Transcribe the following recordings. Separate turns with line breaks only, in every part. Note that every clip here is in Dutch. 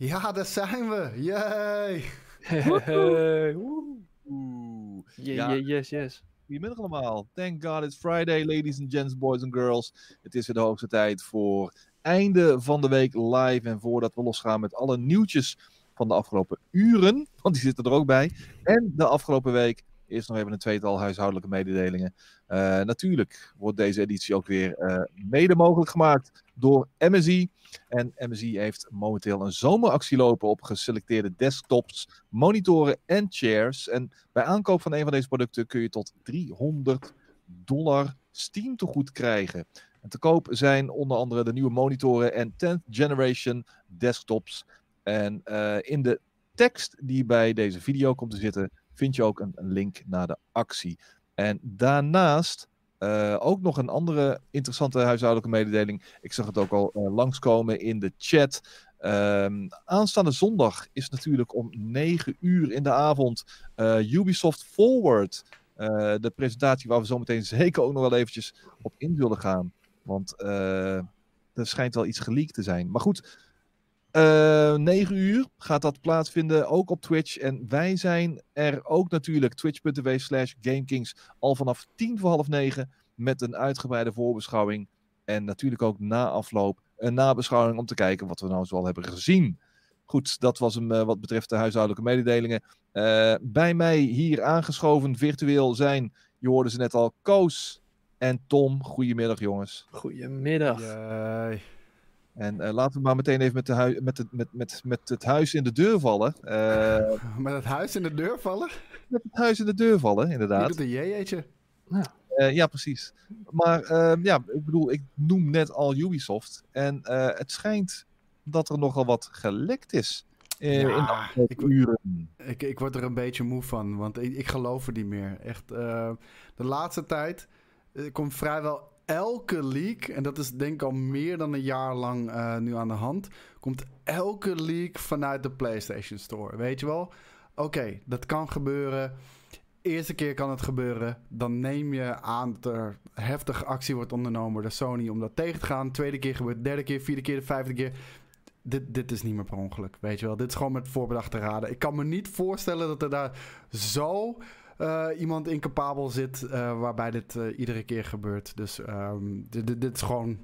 Ja, daar zijn we. Yay!
Hey,
Oeh.
Yeah,
Ja.
yeah, yes, yes.
Goedemiddag allemaal. Thank God it's Friday, ladies and gents, boys and girls. Het is weer de hoogste tijd voor einde van de week live. En voordat we losgaan met alle nieuwtjes van de afgelopen uren, want die zitten er ook bij. En de afgelopen week is nog even een tweetal huishoudelijke mededelingen. Eh, natuurlijk wordt deze editie ook weer eh, mede mogelijk gemaakt door MSI. En MSI heeft momenteel een zomeractie lopen op geselecteerde desktops, monitoren en chairs. En bij aankoop van een van deze producten kun je tot 300 dollar Steam tegoed krijgen. En te koop zijn onder andere de nieuwe monitoren en 10th generation desktops. En eh, in de tekst die bij deze video komt te zitten, vind je ook een, een link naar de actie. En daarnaast eh, ook nog een andere interessante huishoudelijke mededeling. Ik zag het ook al eh, langskomen in de chat. Ehm, aanstaande zondag is natuurlijk om 9 uur in de avond eh, Ubisoft Forward. De presentatie waar we zo meteen zeker ook nog wel eventjes op in zullen gaan. Want er schijnt wel iets geleakt te zijn. Maar goed, eh 9 uur gaat dat plaatsvinden, ook op Twitch. En wij zijn er ook natuurlijk, twitch.tv slash GameKings, al vanaf tien voor half negen met een uitgebreide voorbeschouwing. En natuurlijk ook na afloop een nabeschouwing om te kijken wat we nou zoal hebben gezien. Goed, dat was hem eh, wat betreft de huishoudelijke mededelingen. Eh, bij mij hier aangeschoven virtueel zijn, je hoorde ze net al, Koos en Tom. Goedemiddag jongens.
Goedemiddag.
Yay.
En eh, laten we maar meteen even met, de met, het, met, met, met het huis in de deur vallen. Eh,
Met het huis in de deur vallen?
met het huis in de deur vallen,
Je
inderdaad.
doet een jeetje.
Eh, ja, precies. Maar eh, ja, ik bedoel, ik noem net al Ubisoft. En het schijnt dat er nogal wat gelekt is. in
Ja, ik-
uren.
Ik, ik word er een beetje moe van, want ik, ik geloof er niet meer. Echt, de laatste tijd komt vrijwel elke leak, en dat is denk ik al meer dan een jaar lang eh, nu aan de hand, komt elke leak vanuit de PlayStation Store. Weet je wel? Oké, dat kan gebeuren. Eerste keer kan het gebeuren. Dan neem je aan dat er heftige actie wordt ondernomen door Sony om dat tegen te gaan. Tweede keer gebeurt, derde keer, vierde keer, de vijfde keer. Dit, dit is niet meer per ongeluk, weet je wel. Dit is gewoon met voorbedachte raden. Ik kan me niet voorstellen dat er daar zo eh, iemand incapabel zit eh, waarbij dit eh, iedere keer gebeurt. Dus ehm, dit, dit, dit is gewoon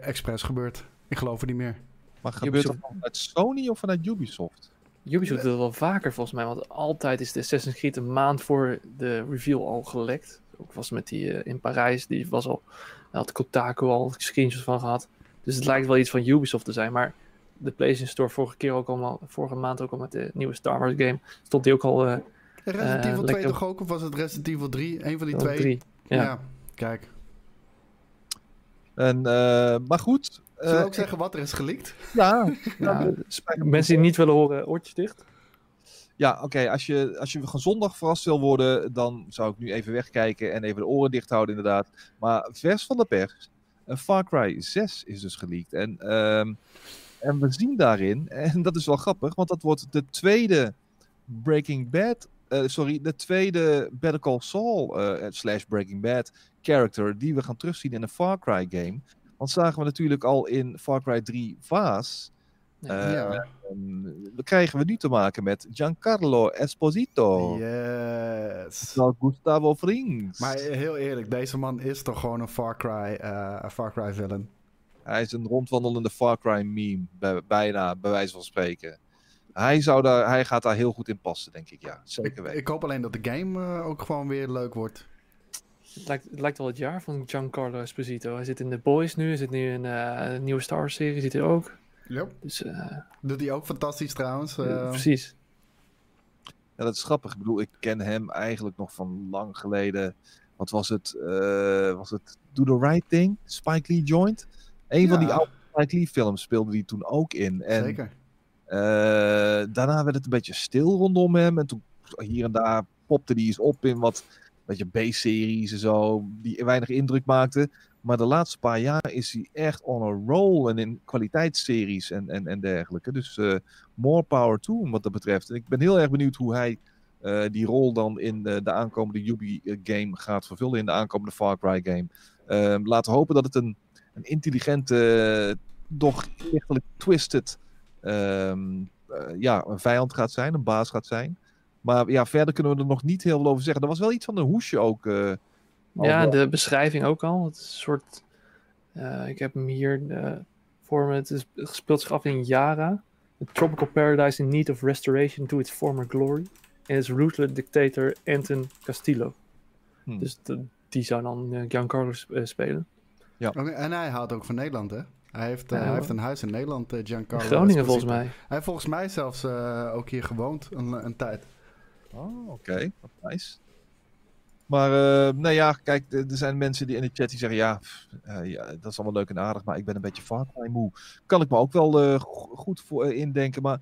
expres gebeurd. Ik geloof er niet meer.
Maar gebeurt dat vanuit Sony of vanuit Ubisoft?
Ubisoft doet het wel vaker volgens mij, want altijd is de Assassin's Creed een maand voor de reveal al gelekt. Ook was met die in Parijs, die was al, daar had Kotaku al screenshots van gehad. Dus het lijkt wel iets van Ubisoft te zijn, maar de PlayStation Store vorige keer ook allemaal, vorige maand ook al met de nieuwe Star Wars game, stond die ook al eh
Resident
Eh,
Evil 2
lekker.
toch ook? Of was het Resident Evil 3? Een van die twee?
drie.
Ja.
Ja.
kijk.
En, eh, maar goed.
Zullen we
eh,
ook zeggen wat er is geleakt?
Ja,
Ja,
ja, spijt me.
mensen die niet willen horen, oortjes dicht.
Ja, oké. Als, je, als je van zondag verrast wil worden, dan zou ik nu even wegkijken en even de oren dicht houden, inderdaad. Maar vers van de pers, een Far Cry 6 is dus geleakt. En, ehm, en we zien daarin, en dat is wel grappig, want dat wordt de tweede Breaking Bad, eh, sorry, de tweede Better Call Saul eh, slash Breaking Bad character die we gaan terugzien in een Far Cry game. Want zagen we natuurlijk al in Far Cry 3 Vaas. Eh,
ja.
Ehm, dan krijgen we nu te maken met Giancarlo Esposito.
Yes.
Gustavo Frings.
Maar heel eerlijk, deze man is toch gewoon een Far Cry, eh, een Far Cry villain.
Hij is een rondwandelende Far Cry meme, bij- bijna, bij wijze van spreken. Hij, zou daar, hij gaat daar heel goed in passen, denk ik. Ja, zeker
Ik,
weten.
ik hoop alleen dat de game eh, ook gewoon weer leuk wordt.
Het lijkt, het lijkt wel het jaar van Giancarlo Esposito. Hij zit in The Boys nu, hij zit nu in eh, een nieuwe Star Wars serie, zit hij ook.
Yep.
Dus eh,
Doet hij ook fantastisch trouwens. eh.
precies.
Ja, dat is grappig. Ik bedoel, ik ken hem eigenlijk nog van lang geleden. Wat was het? eh, was het Do the Right Thing? Spike Lee Joint? Een van
Ja.
die oude Spike Lee films speelde hij toen ook in. En
Zeker.
Eh, daarna werd het een beetje stil rondom hem. En toen hier en daar popte hij eens op in wat beetje B-series en zo. Die weinig indruk maakten. Maar de laatste paar jaar is hij echt on a roll. En in kwaliteitsseries en, en, en dergelijke. Dus eh, more power to wat dat betreft. En ik ben heel erg benieuwd hoe hij eh, die rol dan in de, de aankomende Yubi-game gaat vervullen. In de aankomende Far Cry game. Ehm, laten we hopen dat het een, een intelligente, doch lichtelijk twisted ehm, eh, ja, een vijand gaat zijn, een baas gaat zijn. Maar ja, verder kunnen we er nog niet heel veel over zeggen. Er was wel iets van een hoesje ook. eh,
Ja, de beschrijving ook al. Het is een soort. eh, ik heb hem hier voor me. Het, is, het speelt zich af in Yara. A tropical paradise in need of restoration to its former glory. En its ruthless dictator Anton Castillo.
Hmm.
Dus de- die zou dan eh, Giancarlo sp- spelen.
Oké, En hij houdt ook van Nederland, hè? Hij heeft, eh,
Ja,
hij heeft een huis in Nederland, eh, Giancarlo.
Groningen volgens mij.
Hij heeft volgens mij zelfs eh, ook hier gewoond een, een tijd.
Oh, oké. Wat nice. Maar, eh, nou ja, kijk, er zijn mensen die in de chat die zeggen, ja, pff, eh, ja, dat is allemaal leuk en aardig, maar ik ben een beetje Far Cry moe. Kan ik me ook wel eh, go- goed voor indenken, maar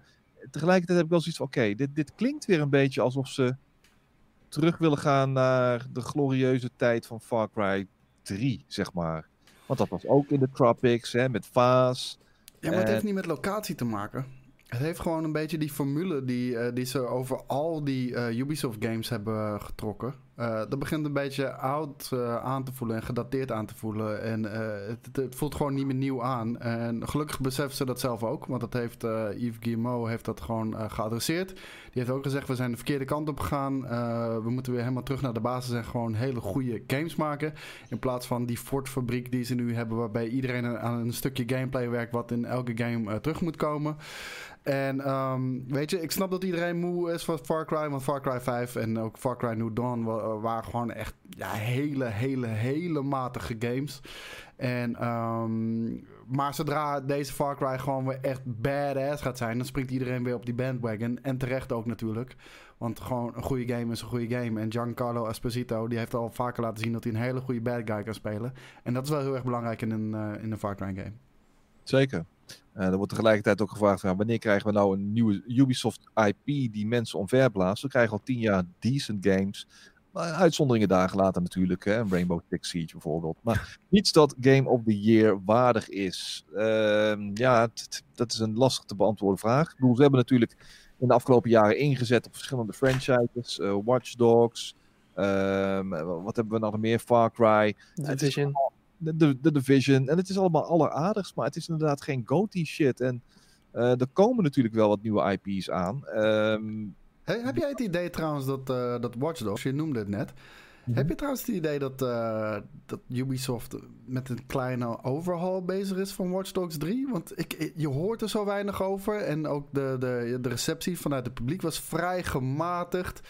tegelijkertijd heb ik wel zoiets van, oké, dit, dit klinkt weer een beetje alsof ze terug willen gaan naar de glorieuze tijd van Far Cry 3, zeg maar. Want dat was ook in de Tropics, hè, met Vaas.
Ja, maar het
Eh,
heeft niet met locatie te maken. Het heeft gewoon een beetje die formule die, eh, die ze over al die eh, Ubisoft games hebben getrokken. Eh, dat begint een beetje oud eh, aan te voelen en gedateerd aan te voelen. En eh, het, het- voelt gewoon niet meer nieuw aan. En gelukkig beseffen ze dat zelf ook. Want dat heeft Yves Guillemot heeft dat gewoon geadresseerd. Die heeft ook gezegd, we zijn de verkeerde kant op gegaan. We moeten weer helemaal terug naar de basis en gewoon hele goede games maken. In plaats van die Ford-fabriek die ze nu hebben, waarbij iedereen aan- een stukje gameplay werkt wat in elke game terug moet komen. En ehm, weet je, ik snap dat iedereen moe is van Far Cry, want Far Cry 5 en ook Far Cry New Dawn waren gewoon echt ja, hele, hele, hele matige games. En, ehm, maar zodra deze Far Cry gewoon weer echt badass gaat zijn, dan springt iedereen weer op die bandwagon. En terecht ook natuurlijk. Want gewoon een goede game is een goede game. En Giancarlo Esposito, die heeft al vaker laten zien dat hij een hele goede bad guy kan spelen. En dat is wel heel erg belangrijk in een, eh, in een Far Cry game.
Zeker. Eh, er wordt tegelijkertijd ook gevraagd, van, wanneer krijgen we nou een nieuwe Ubisoft IP die mensen omverblaast? We krijgen al tien jaar decent games. Maar uitzonderingen daar gelaten natuurlijk, hè? een Rainbow Six Siege bijvoorbeeld. Maar niets dat Game of the Year waardig is. Ehm, ja, dat is een lastig te beantwoorden vraag. Ik bedoel, ze hebben natuurlijk in de afgelopen jaren ingezet op verschillende franchises. eh, Watch Dogs, ehm, wat hebben we nog meer? Far Cry is
Division.
de, Division. En het is allemaal alleraardigst, maar het is inderdaad geen GOTY shit. En eh, er komen natuurlijk wel wat nieuwe IP's aan. Ehm,
Hey, heb jij het idee trouwens dat, eh, dat Watch Dogs, je noemde het net. Heb je trouwens het idee dat, eh, dat Ubisoft met een kleine overhaul bezig is van Watch Dogs 3? Want ik, je hoort er zo weinig over. En ook de, de, de receptie vanuit het publiek was vrij gematigd.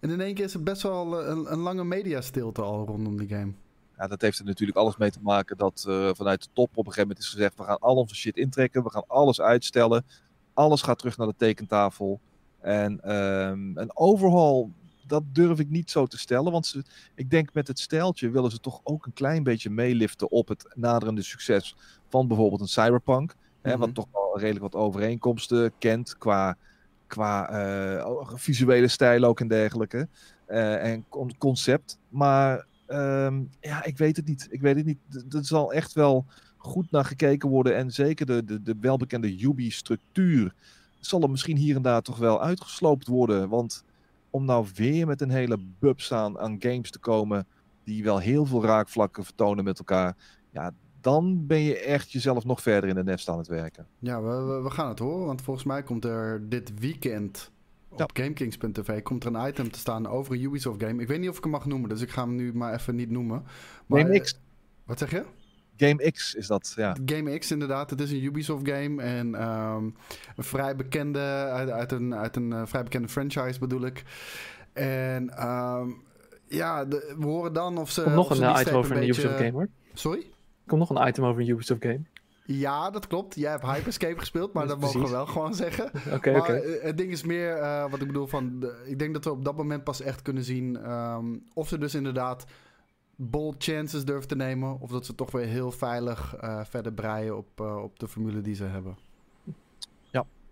En in één keer is er best wel een, een lange mediastilte al rondom die game.
ja, dat heeft er natuurlijk alles mee te maken dat eh, vanuit de top op een gegeven moment is gezegd: we gaan al onze shit intrekken, we gaan alles uitstellen. Alles gaat terug naar de tekentafel. En ehm, een overhaul, dat durf ik niet zo te stellen. Want ze, ik denk met het stijltje willen ze toch ook een klein beetje meeliften op het naderende succes van bijvoorbeeld een Cyberpunk. Hè,
Mhm.
wat toch wel redelijk wat overeenkomsten kent qua, qua eh, visuele stijl ook en dergelijke. eh, en con- concept. Maar ehm, ja, ik weet het niet. Ik weet het niet. Er zal echt wel goed naar gekeken worden. En zeker de, de, de welbekende Ubi-structuur zal er misschien hier en daar toch wel uitgesloopt worden. Want om nou weer met een hele bubs aan, aan games te komen die wel heel veel raakvlakken vertonen met elkaar. Ja, dan ben je echt jezelf nog verder in de nest aan het werken.
Ja, we, gaan het horen. Want volgens mij komt er dit weekend op
Ja.
GameKings.tv komt er een item te staan over een Ubisoft game. Ik weet niet of ik hem mag noemen, dus ik ga hem nu maar even niet noemen. Maar,
Game
eh,
X,
Wat zeg je?
Game X is dat, ja.
Game X inderdaad, het is een Ubisoft game en ehm, een vrij bekende, uit, uit een, uit een eh, vrij bekende franchise bedoel ik. En ehm, ja, de- we horen dan of ze...
Er komt nog
of ze
een item over een
beetje-
Ubisoft game hoor.
Sorry?
Er komt nog een item over een Ubisoft game.
Ja, dat klopt. Jij hebt Hyperscape gespeeld, maar dat mogen we wel gewoon zeggen.
Oké,
maar
oké.
eh, het ding is meer, eh, wat ik bedoel van, de- ik denk dat we op dat moment pas echt kunnen zien ehm, of ze dus inderdaad bold chances durven te nemen, of dat ze toch weer heel veilig eh, verder breien op, eh, op de formule die ze hebben.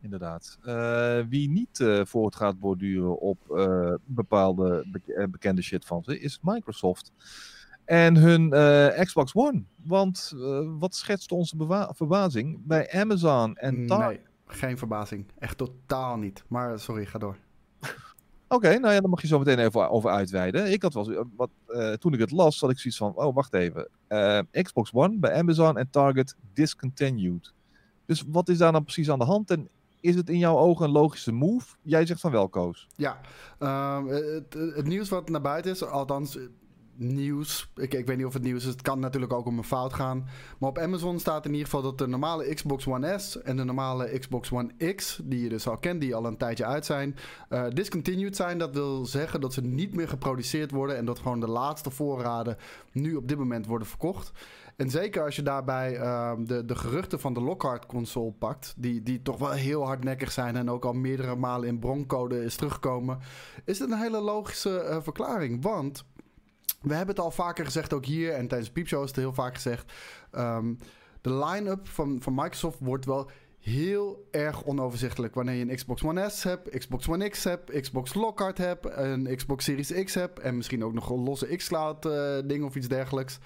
Inderdaad. Eh, wie niet voort gaat borduren op bepaalde bek- bekende shit van ze, is Microsoft. En hun Xbox One. Want wat schetst onze verbazing? Bij Amazon en Target.
nee, geen verbazing. Echt totaal niet. Maar sorry, ga door.
Oké, nou ja, dan mag je zo meteen even over uitweiden. Ik had wel zo- wat, eh, toen ik het las, had ik zoiets van: oh, wacht even. Eh, Xbox One bij Amazon en Target discontinued. Dus wat is daar dan precies aan de hand? En is het in jouw ogen een logische move? Jij zegt van wel, Koos.
Ja, ehm, het, het nieuws wat naar buiten is, althans nieuws. Ik, ik weet niet of het nieuws is. Het kan natuurlijk ook om een fout gaan. Maar op Amazon staat in ieder geval dat de normale Xbox One S en de normale Xbox One X, die je dus al kent, die al een tijdje uit zijn, uh, discontinued zijn. Dat wil zeggen dat ze niet meer geproduceerd worden en dat gewoon de laatste voorraden nu op dit moment worden verkocht. En zeker als je daarbij uh, de, de geruchten van de Lockhart console pakt, die, die toch wel heel hardnekkig zijn en ook al meerdere malen in broncode is teruggekomen, is het een hele logische uh, verklaring. Want we hebben het al vaker gezegd, ook hier en tijdens Piepshow is het heel vaak gezegd. Um, de line-up van, van Microsoft wordt wel heel erg onoverzichtelijk. Wanneer je een Xbox One S hebt, Xbox One X hebt, Xbox Lockhart hebt, een Xbox Series X hebt en misschien ook nog een losse xCloud uh, ding of iets dergelijks.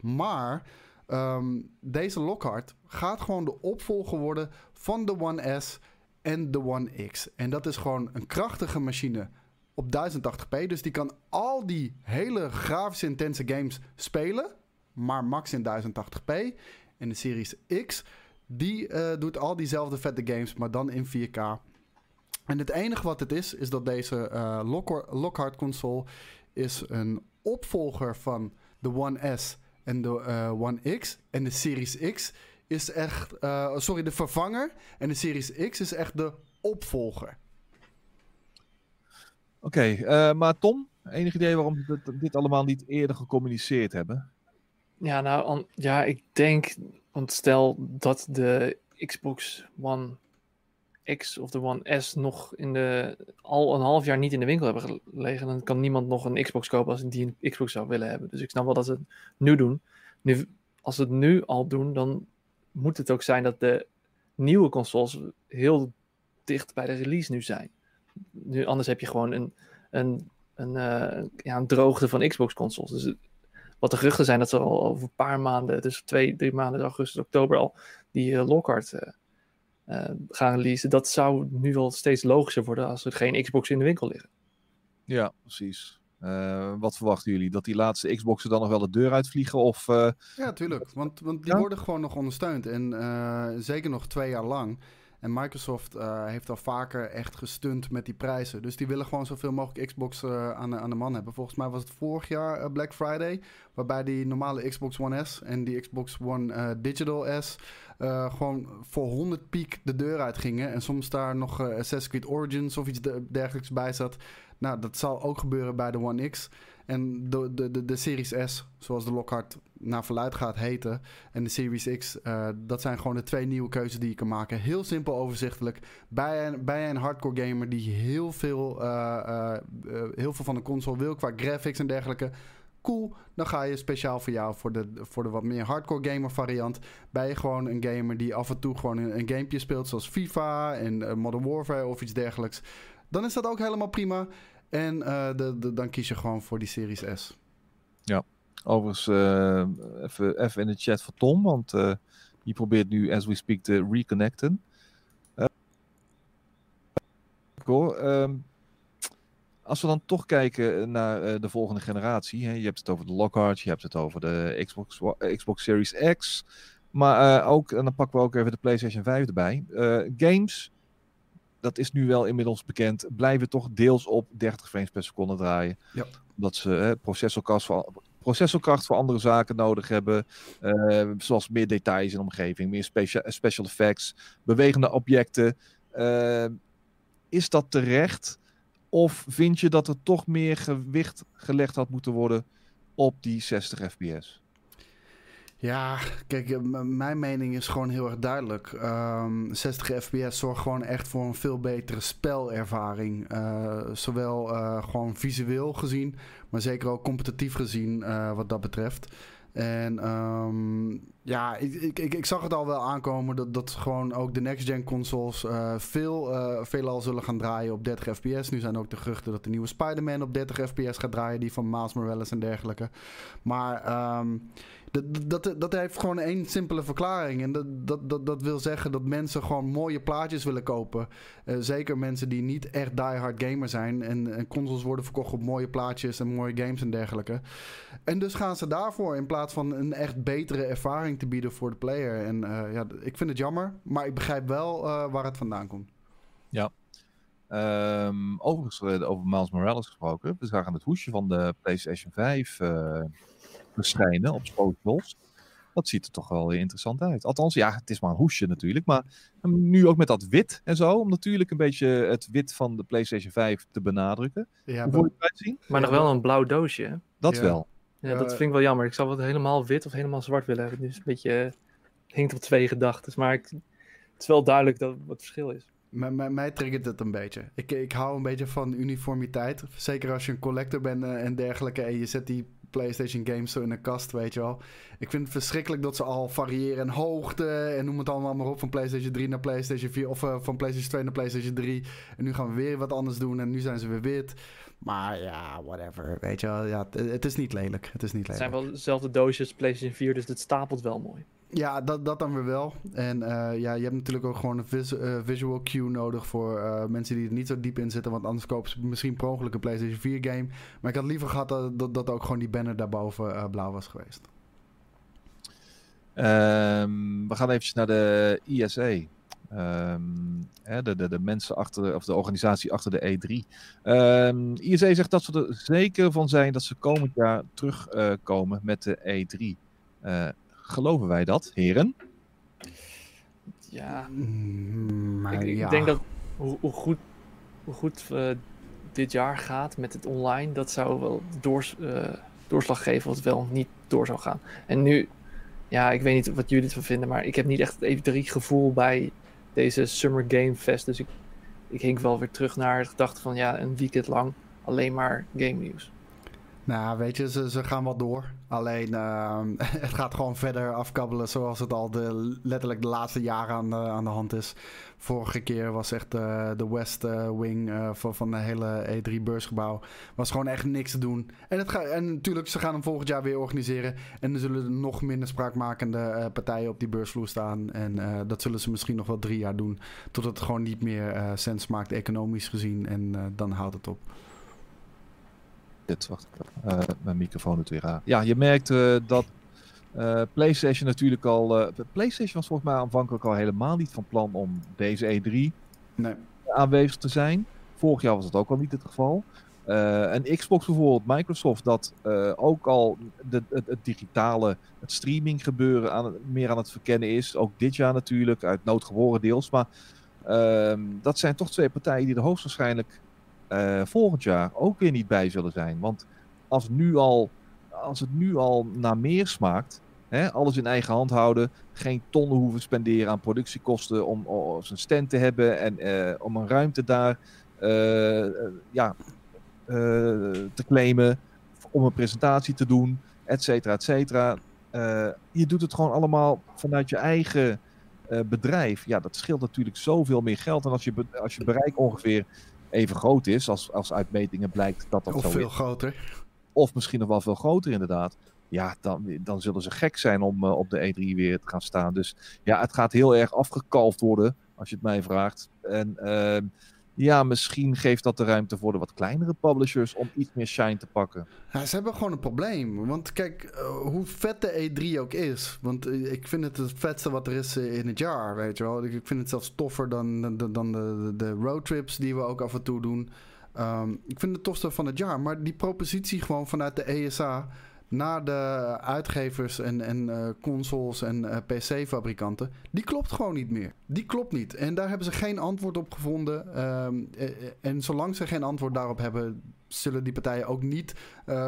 Maar um, deze Lockhart gaat gewoon de opvolger worden van de One S en de One X. En dat is gewoon een krachtige machine op 1080p. Dus die kan al die hele grafisch intense games spelen, maar max in 1080p. En de Series X, die uh, doet al diezelfde vette games, maar dan in 4K. En het enige wat het is, is dat deze uh, Lockhart console is een opvolger van de One S en de uh, One X. En de Series X is echt, sorry, de vervanger. En de Series X is echt de opvolger.
Oké, uh, maar Tom, enig idee waarom dit, dit, allemaal niet eerder gecommuniceerd hebben?
Ja, nou, ja, ik denk, want stel dat de Xbox One X of de One S nog in de, al een half jaar niet in de winkel hebben gelegen, dan kan niemand nog een Xbox kopen als die een Xbox zou willen hebben. Dus ik snap wel dat ze het nu doen. Nu, als ze het nu al doen, dan moet het ook zijn dat de nieuwe consoles heel dicht bij de release nu zijn nu, anders heb je gewoon een, een, een, uh, ja, een droogte van Xbox-consoles. Dus wat de geruchten zijn dat ze al over een paar maanden, dus twee, drie maanden, augustus, oktober al, die uh, Lockhart uh, gaan releasen. Dat zou nu wel steeds logischer worden als er geen Xbox in de winkel liggen.
Ja, precies. wat verwachten jullie? Dat die laatste Xboxen dan nog wel de deur uitvliegen? Of,
Ja, tuurlijk. Want, want die worden gewoon nog ondersteund. En zeker nog twee jaar lang. En Microsoft uh, heeft al vaker echt gestunt met die prijzen. Dus die willen gewoon zoveel mogelijk Xbox uh, aan, aan, de man hebben. Volgens mij was het vorig jaar uh, Black Friday. Waarbij die normale Xbox One S en die Xbox One Digital S gewoon voor 100 piek de deur uit gingen. En soms daar nog Assassin's Creed Origins of iets dergelijks bij zat. Nou, dat zal ook gebeuren bij de One X. En de, de, de, de Series S, zoals de Lockhart naar verluid gaat heten, en de Series X, uh, dat zijn gewoon de twee nieuwe keuzes die je kan maken. Heel simpel overzichtelijk. Bij een, bij een hardcore gamer die heel veel, uh, uh, heel veel van de console wil qua graphics en dergelijke. Cool, dan ga je speciaal voor jou voor de, voor de wat meer hardcore gamer variant. Ben je gewoon een gamer die af en toe gewoon een, een gamepje speelt, zoals FIFA en Modern Warfare of iets dergelijks. Dan is dat ook helemaal prima. En de, dan kies je gewoon voor die Series S.
Ja, overigens uh, even, even in de chat voor Tom, want uh, die probeert nu as we speak te reconnecten. Um, als we dan toch kijken naar de volgende generatie, hè, je hebt het over de Lockhart, je hebt het over de Xbox, Xbox Series X, maar ook, en dan pakken we ook even de PlayStation 5 erbij, games dat is nu wel inmiddels bekend, blijven toch deels op 30 frames per seconde draaien.
Ja.
Dat ze hè, processorkracht, voor, processorkracht voor andere zaken nodig hebben. Uh, zoals meer details in de omgeving, meer special, effects, bewegende objecten. Uh, is dat terecht? Of vind je dat er toch meer gewicht gelegd had moeten worden op die 60 fps?
Ja, kijk, eh, mijn mening is gewoon heel erg duidelijk. Um, ehm, 60 fps zorgt gewoon echt voor een veel betere spelervaring. Uh, zowel uh, gewoon visueel gezien, maar zeker ook competitief gezien wat dat betreft. En um, ja, ik, ik, ik, zag het al wel aankomen dat, dat gewoon ook de next-gen consoles veel, veelal zullen gaan draaien op 30 fps. Nu zijn ook de geruchten dat de nieuwe Spider-Man op 30 fps gaat draaien, die van Miles Morales en dergelijke. Maar um, dat, dat, dat heeft gewoon één simpele verklaring. En dat, dat, dat, dat wil zeggen dat mensen gewoon mooie plaatjes willen kopen. Uh, zeker mensen die niet echt diehard gamer zijn. En, consoles worden verkocht op mooie plaatjes en mooie games en dergelijke. En dus gaan ze daarvoor in plaats van een echt betere ervaring te bieden voor de player. En uh, ja, ik vind het jammer, maar ik begrijp wel uh, waar het vandaan komt.
Ehm, overigens, eh, over Miles Morales gesproken. We zagen het hoesje van de PlayStation 5 eh, verschijnen op socials. Dat ziet er toch wel weer interessant uit. Althans, ja, het is maar een hoesje natuurlijk. Maar nu ook met dat wit en zo. Om natuurlijk een beetje het wit van de PlayStation 5 te benadrukken.
Ja,
Hoe vond je het zien?
Maar nog wel een blauw doosje.
Dat
Ja.
wel.
Ja, dat vind ik wel jammer. Ik zou het helemaal wit of helemaal zwart willen hebben. Dus een beetje eh, hinkt op twee gedachten. Maar ik, het is wel duidelijk dat wat het verschil is.
Mij triggert het een beetje. Ik, ik hou een beetje van uniformiteit. Zeker als je een collector bent eh, en dergelijke. En je zet die PlayStation games zo in een kast, weet je wel. Ik vind het verschrikkelijk dat ze al variëren in hoogte. En noem het allemaal maar op. Van PlayStation 3 naar PlayStation 4. Of eh, van PlayStation 2 naar PlayStation 3. En nu gaan we weer wat anders doen. En nu zijn ze weer wit. Maar ja, whatever. Weet je wel. Ja, het, het is niet lelijk. Het is niet
Het
lelijk.
zijn wel dezelfde doosjes PlayStation 4, dus het stapelt wel mooi.
Ja, dat, dat dan weer wel. En eh, ja, je hebt natuurlijk ook gewoon een vis- eh, visual cue nodig voor eh, mensen die er niet zo diep in zitten. Want anders kopen ze misschien per ongeluk een PlayStation 4 game. Maar ik had liever gehad dat, dat, ook gewoon die banner daarboven blauw was geweest.
Ehm, we gaan eventjes naar de ISA. Ehm, hè, de, de, de mensen achter of de organisatie achter de E3. Ehm ISA zegt dat ze er zeker van zijn dat ze komend jaar terugkomen met de E3. Geloven wij dat, heren?
Ja,
Mm, maar
ik, ik
ja.
denk dat hoe, hoe goed, hoe goed dit jaar gaat met het online, dat zou wel doors, eh, doorslag geven wat wel niet door zou gaan. En nu, ja, ik weet niet wat jullie ervan vinden, maar ik heb niet echt het E3 gevoel bij deze Summer Game Fest. Dus ik, ik hink wel weer terug naar de gedachte van ja, een weekend lang alleen maar game nieuws.
Nou, weet je, ze, ze gaan wel door. Alleen, ehm, het gaat gewoon verder afkabbelen zoals het al de, letterlijk de laatste jaren aan de, aan de hand is. Vorige keer was echt eh, de West eh, Wing eh, van, van de hele E3-beursgebouw. Was gewoon echt niks te doen. En, ga, en natuurlijk, ze gaan hem volgend jaar weer organiseren. En er zullen nog minder spraakmakende partijen op die beursvloer staan. En dat zullen ze misschien nog wel drie jaar doen. Totdat het gewoon niet meer sens maakt, economisch gezien. En dan houdt het op.
Dit, wacht. Eh, mijn microfoon doet weer aan. Ja, je merkt eh, dat eh, PlayStation natuurlijk al. eh, PlayStation was volgens mij aanvankelijk al helemaal niet van plan om deze E3
Nee.
aanwezig te zijn. Vorig jaar was dat ook al niet het geval. Eh, en Xbox bijvoorbeeld, Microsoft, dat eh, ook al de, het, het digitale, het streaming gebeuren aan, meer aan het verkennen is. Ook dit jaar natuurlijk, uit nood geboren deels. Maar ehm, dat zijn toch twee partijen die er hoogstwaarschijnlijk eh, volgend jaar ook weer niet bij zullen zijn. Want als, nu al, als het nu al naar meer smaakt, hè, alles in eigen hand houden, geen tonnen hoeven spenderen aan productiekosten om, zijn stand te hebben en eh, om een ruimte daar eh, ja, te claimen, om een presentatie te doen, et cetera, et cetera. Je doet het gewoon allemaal vanuit je eigen bedrijf. Ja, dat scheelt natuurlijk zoveel meer geld. En als je, als je bereik ongeveer even groot is, als, als uit metingen blijkt dat dat
Of
zo
veel
is,
groter.
of misschien nog wel veel groter inderdaad. Ja, dan, dan zullen ze gek zijn om eh, op de E3 weer te gaan staan. Dus ja, het gaat heel erg afgekalfd worden, als je het mij vraagt. En ehm, ja, misschien geeft dat de ruimte voor de wat kleinere publishers om iets meer shine te pakken.
Ja, ze hebben gewoon een probleem. Want kijk, eh, hoe vet de E3 ook is. Want eh, ik vind het het vetste wat er is eh, in het jaar, weet je wel. Ik vind het zelfs toffer dan, dan, dan de, de roadtrips die we ook af en toe doen. Ehm, ik vind het tofste van het jaar. Maar die propositie gewoon vanuit de ESA naar de uitgevers en, en eh, consoles en eh, PC-fabrikanten, die klopt gewoon niet meer. Die klopt niet. En daar hebben ze geen antwoord op gevonden. Ehm, eh, en zolang ze geen antwoord daarop hebben, zullen die partijen ook niet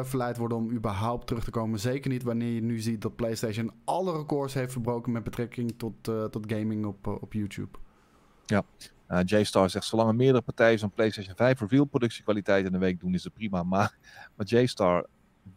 verleid worden om überhaupt terug te komen. Zeker niet wanneer je nu ziet dat PlayStation alle records heeft verbroken met betrekking tot, tot gaming op, op YouTube.
Uh, J-Star zegt, zolang er meerdere partijen zo'n PlayStation 5 reveal productiekwaliteit in de week doen, is het prima. Maar, maar J-Star,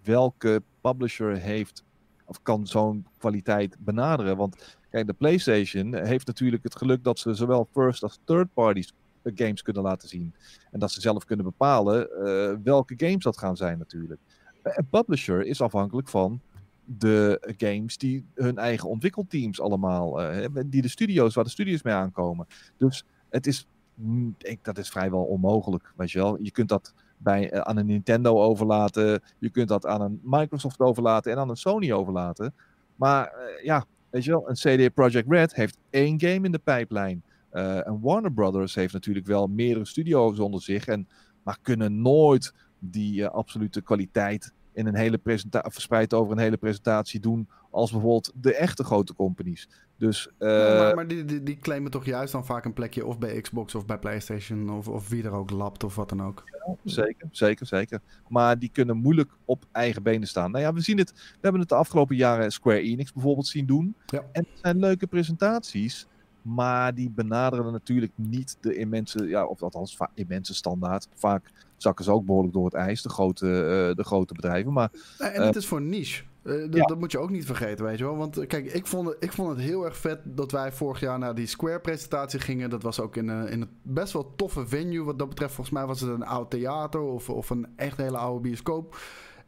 welke publisher heeft of kan zo'n kwaliteit benaderen? Want kijk, de PlayStation heeft natuurlijk het geluk dat ze zowel first als third eh, games kunnen laten zien. En dat ze zelf kunnen bepalen eh, welke games dat gaan zijn natuurlijk. Een publisher is afhankelijk van de games die hun eigen ontwikkelteams allemaal hebben, die de studio's, waar de studios mee aankomen. Dus het is, mm, ik, dat is vrijwel onmogelijk, weet je wel. Je kunt dat bij, eh, aan een Nintendo overlaten, je kunt dat aan een Microsoft overlaten en aan een Sony overlaten. Maar eh, ja, weet je wel, een CD Projekt Red heeft één game in de pijplijn. Eh, en Warner Brothers heeft natuurlijk wel meerdere studio's onder zich, en, maar kunnen nooit die absolute kwaliteit in een hele presentatie, verspreid over een hele presentatie doen, als bijvoorbeeld de echte grote companies. Dus,
Ja,
eh,
maar maar die, die, die claimen toch juist dan vaak een plekje of bij Xbox of bij PlayStation of, of wie er ook lapt of wat dan ook.
Zeker, zeker, zeker. Maar die kunnen moeilijk op eigen benen staan. Nou ja, we zien het. We hebben het de afgelopen jaren Square Enix bijvoorbeeld zien doen.
Ja.
En het zijn leuke presentaties. Maar die benaderen natuurlijk niet de immense, ja, of althans immense standaard. Vaak zakken ze ook behoorlijk door het ijs, de grote, eh, de grote bedrijven. Maar
En het is voor niche. Eh,
ja.
Dat moet je ook niet vergeten, weet je wel. Want eh, kijk, ik vond, het, ik vond het heel erg vet dat wij vorig jaar naar die Square-presentatie gingen. Dat was ook in, een- in een best wel toffe venue. Wat dat betreft, volgens mij was het een oud theater of, of een echt hele oude bioscoop.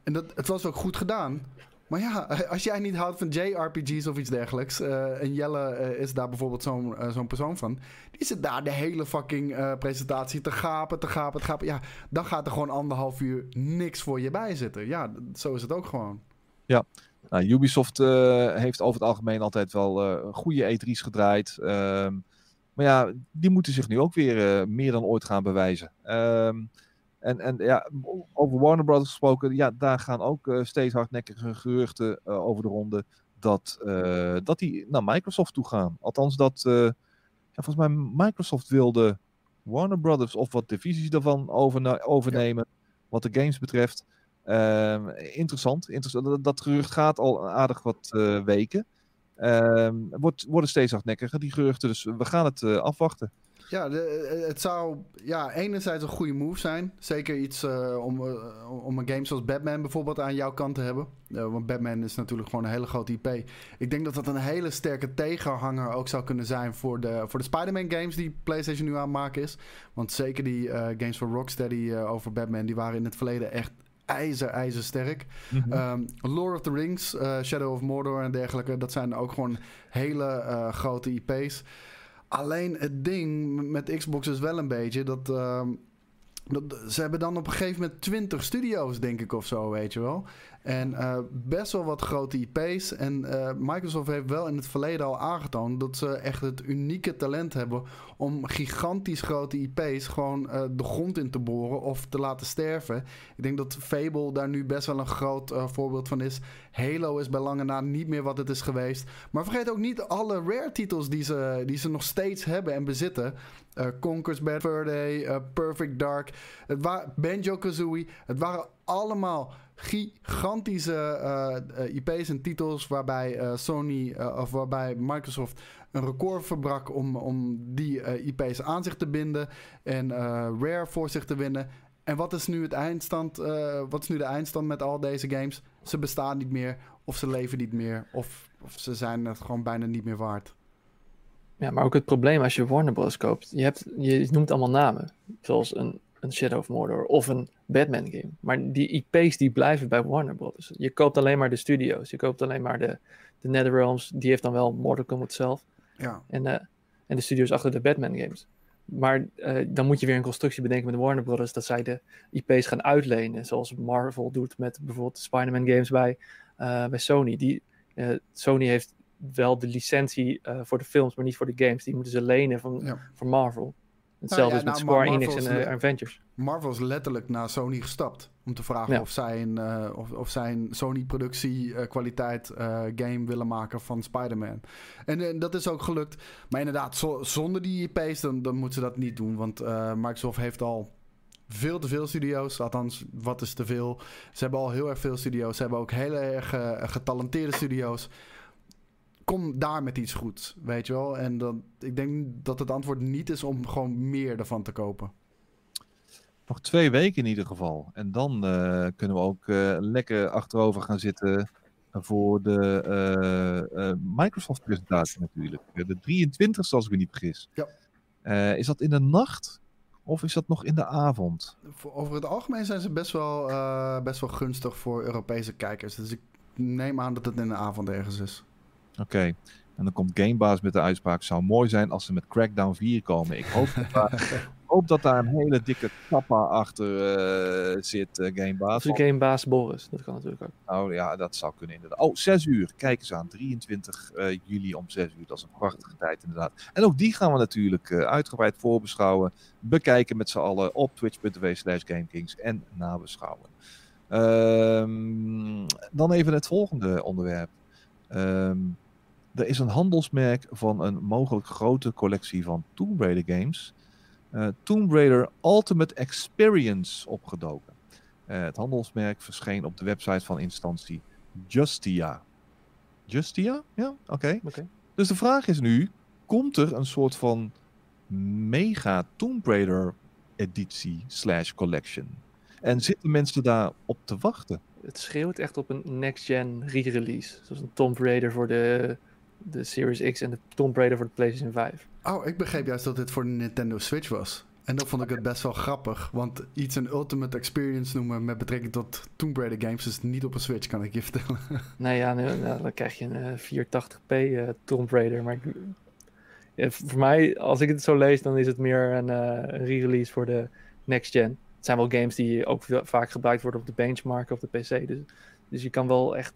En dat, het was ook goed gedaan. Maar ja, als jij niet houdt van JRPG's of iets dergelijks. eh, en Jelle eh, is daar bijvoorbeeld zo'n eh, zo'n persoon van. Die zit daar de hele fucking presentatie te gapen, te gapen, te gapen. Ja, dan gaat er gewoon anderhalf uur niks voor je bij zitten. Ja, zo is het ook gewoon.
Nou, Ubisoft heeft over het algemeen altijd wel goede E3's gedraaid. Ehm, maar ja, die moeten zich nu ook weer meer dan ooit gaan bewijzen. Ehm, en, en ja, over Warner Brothers gesproken, ja, daar gaan ook eh, steeds hardnekkige geruchten eh, over de ronde dat, eh, dat die naar Microsoft toe gaan. Althans, dat ja, volgens mij Microsoft wilde Warner Brothers of wat divisies daarvan overna- overnemen, wat de games betreft. Ehm, interessant. interessant. Dat, dat gerucht gaat al aardig wat weken. Ehm, wordt, worden steeds hardnekkiger, die geruchten. Dus we gaan het afwachten.
Ja, de, eh, het zou ja, enerzijds een goede move zijn. Zeker iets eh, om, eh, om een game zoals Batman bijvoorbeeld aan jouw kant te hebben. Want Batman is natuurlijk gewoon een hele grote IP. Ik denk dat dat een hele sterke tegenhanger ook zou kunnen zijn voor de, voor de Spider-Man games die PlayStation nu aan het maken is. Want zeker die games van Rocksteady over Batman, die waren in het verleden echt ijzer, ijzer sterk. Ehm, Lord of the Rings, Shadow of Mordor en dergelijke. Dat zijn ook gewoon hele grote IP's. Alleen het ding met Xbox is wel een beetje dat, ehm, dat... Ze hebben dan op een gegeven moment 20 studio's, denk ik, of zo, weet je wel. En eh, best wel wat grote IP's. En eh, Microsoft heeft wel in het verleden al aangetoond dat ze echt het unieke talent hebben om gigantisch grote IP's gewoon eh, de grond in te boren of te laten sterven. Ik denk dat Fable daar nu best wel een groot voorbeeld van is. Halo is bij lange na niet meer wat het is geweest. Maar vergeet ook niet alle rare titels die ze, die ze nog steeds hebben en bezitten. Eh Conker's Bad Perfect Dark, Banjo-Kazooie. Het waren allemaal gigantische eh, eh, IP's en titels waarbij eh, Sony of waarbij Microsoft een record verbrak om, om die IP's aan zich te binden en Rare voor zich te winnen. En wat is nu het eindstand? wat is nu de eindstand met al deze games? Ze bestaan niet meer, of ze leven niet meer, of, of ze zijn het gewoon bijna niet meer waard.
Ja, maar ook het probleem als je Warner Bros. koopt. Je, hebt, je noemt allemaal namen. Zoals een, een Shadow of Mordor of een Batman game. Maar die IP's die blijven bij Warner Bros. Je koopt alleen maar de studio's. Je koopt alleen maar de, de NetherRealms. Die heeft dan wel Mortal Kombat zelf.
Ja,
En, eh, en de studios achter de Batman games. Maar eh, dan moet je weer een constructie bedenken met Warner Bros. Dat zij de IP's gaan uitlenen. Zoals Marvel doet met bijvoorbeeld de Spider-Man games bij, eh, bij Sony. Die, Sony heeft wel de licentie voor de films, maar niet voor de games. Die moeten ze lenen van,
ja.
van Marvel. Hetzelfde
ja,
is met
nou,
Square Enix en
le-
Avengers.
Marvel is letterlijk naar Sony gestapt. Om te vragen
Ja.
of zij een, eh, of, of zij een Sony-productie eh, kwaliteit game willen maken van Spider-Man. En eh, dat is ook gelukt. Maar inderdaad, zo- zonder die IP's, dan, dan moeten ze dat niet doen. Want Microsoft heeft al veel te veel studio's. Althans, wat is te veel? Ze hebben al heel erg veel studio's. Ze hebben ook heel erg getalenteerde studio's. Kom daar met iets goeds, weet je wel. En dat, ik denk dat het antwoord niet is om gewoon meer ervan te kopen.
Nog twee weken in ieder geval. En dan eh, kunnen we ook eh, lekker achterover gaan zitten voor de eh, Microsoft-presentatie natuurlijk. De 23 als ik me niet vergis.
Ja.
Is dat in de nacht of is dat nog in de avond?
Over het algemeen zijn ze best wel, best wel gunstig voor Europese kijkers. Dus ik neem aan dat het in de avond ergens is.
Oké. En dan komt Gamebaas met de uitspraak. Zou mooi zijn als ze met Crackdown 4 komen. Ik hoop dat daar, hoop dat daar een hele dikke kappa achter eh, zit, uh, Gamebaas.
Of de Gamebaas Boris, dat kan natuurlijk ook.
Oh ja, dat zou kunnen inderdaad. Oh, 6 uur. Kijk eens aan. 23 uh, juli om 6 uur. Dat is een prachtige tijd inderdaad. En ook die gaan we natuurlijk uh, uitgebreid voorbeschouwen. Bekijken met z'n allen op twitch.tv slash GameKings en nabeschouwen. Um, dan even het volgende onderwerp. Um, er is een handelsmerk van een mogelijk grote collectie van Tomb Raider games. Uh, Tomb Raider Ultimate Experience opgedoken. Uh, het handelsmerk verscheen op de website van instantie Justia. Justia? Ja, oké. Okay.
Okay.
Dus de vraag is nu, komt er een soort van mega Tomb Raider editie slash collection? En zitten mensen daar op te wachten?
Het schreeuwt echt op een next-gen re-release. Zoals een Tomb Raider voor de, de Series X en de Tomb Raider voor de PlayStation 5.
Oh, ik begreep juist dat dit voor de Nintendo Switch was. En dat vond ik het best wel grappig. Want iets een Ultimate Experience noemen met betrekking tot Tomb Raider games is niet op een Switch, kan ik je vertellen.
Nee, ja, nou, dan krijg je een uh, 480p uh, Tomb Raider. Maar ik, ja, voor mij, als ik het zo lees, dan is het meer een uh, re-release voor de next gen. Het zijn wel games die ook vaak gebruikt worden op de benchmark of de PC. Dus, dus je kan wel echt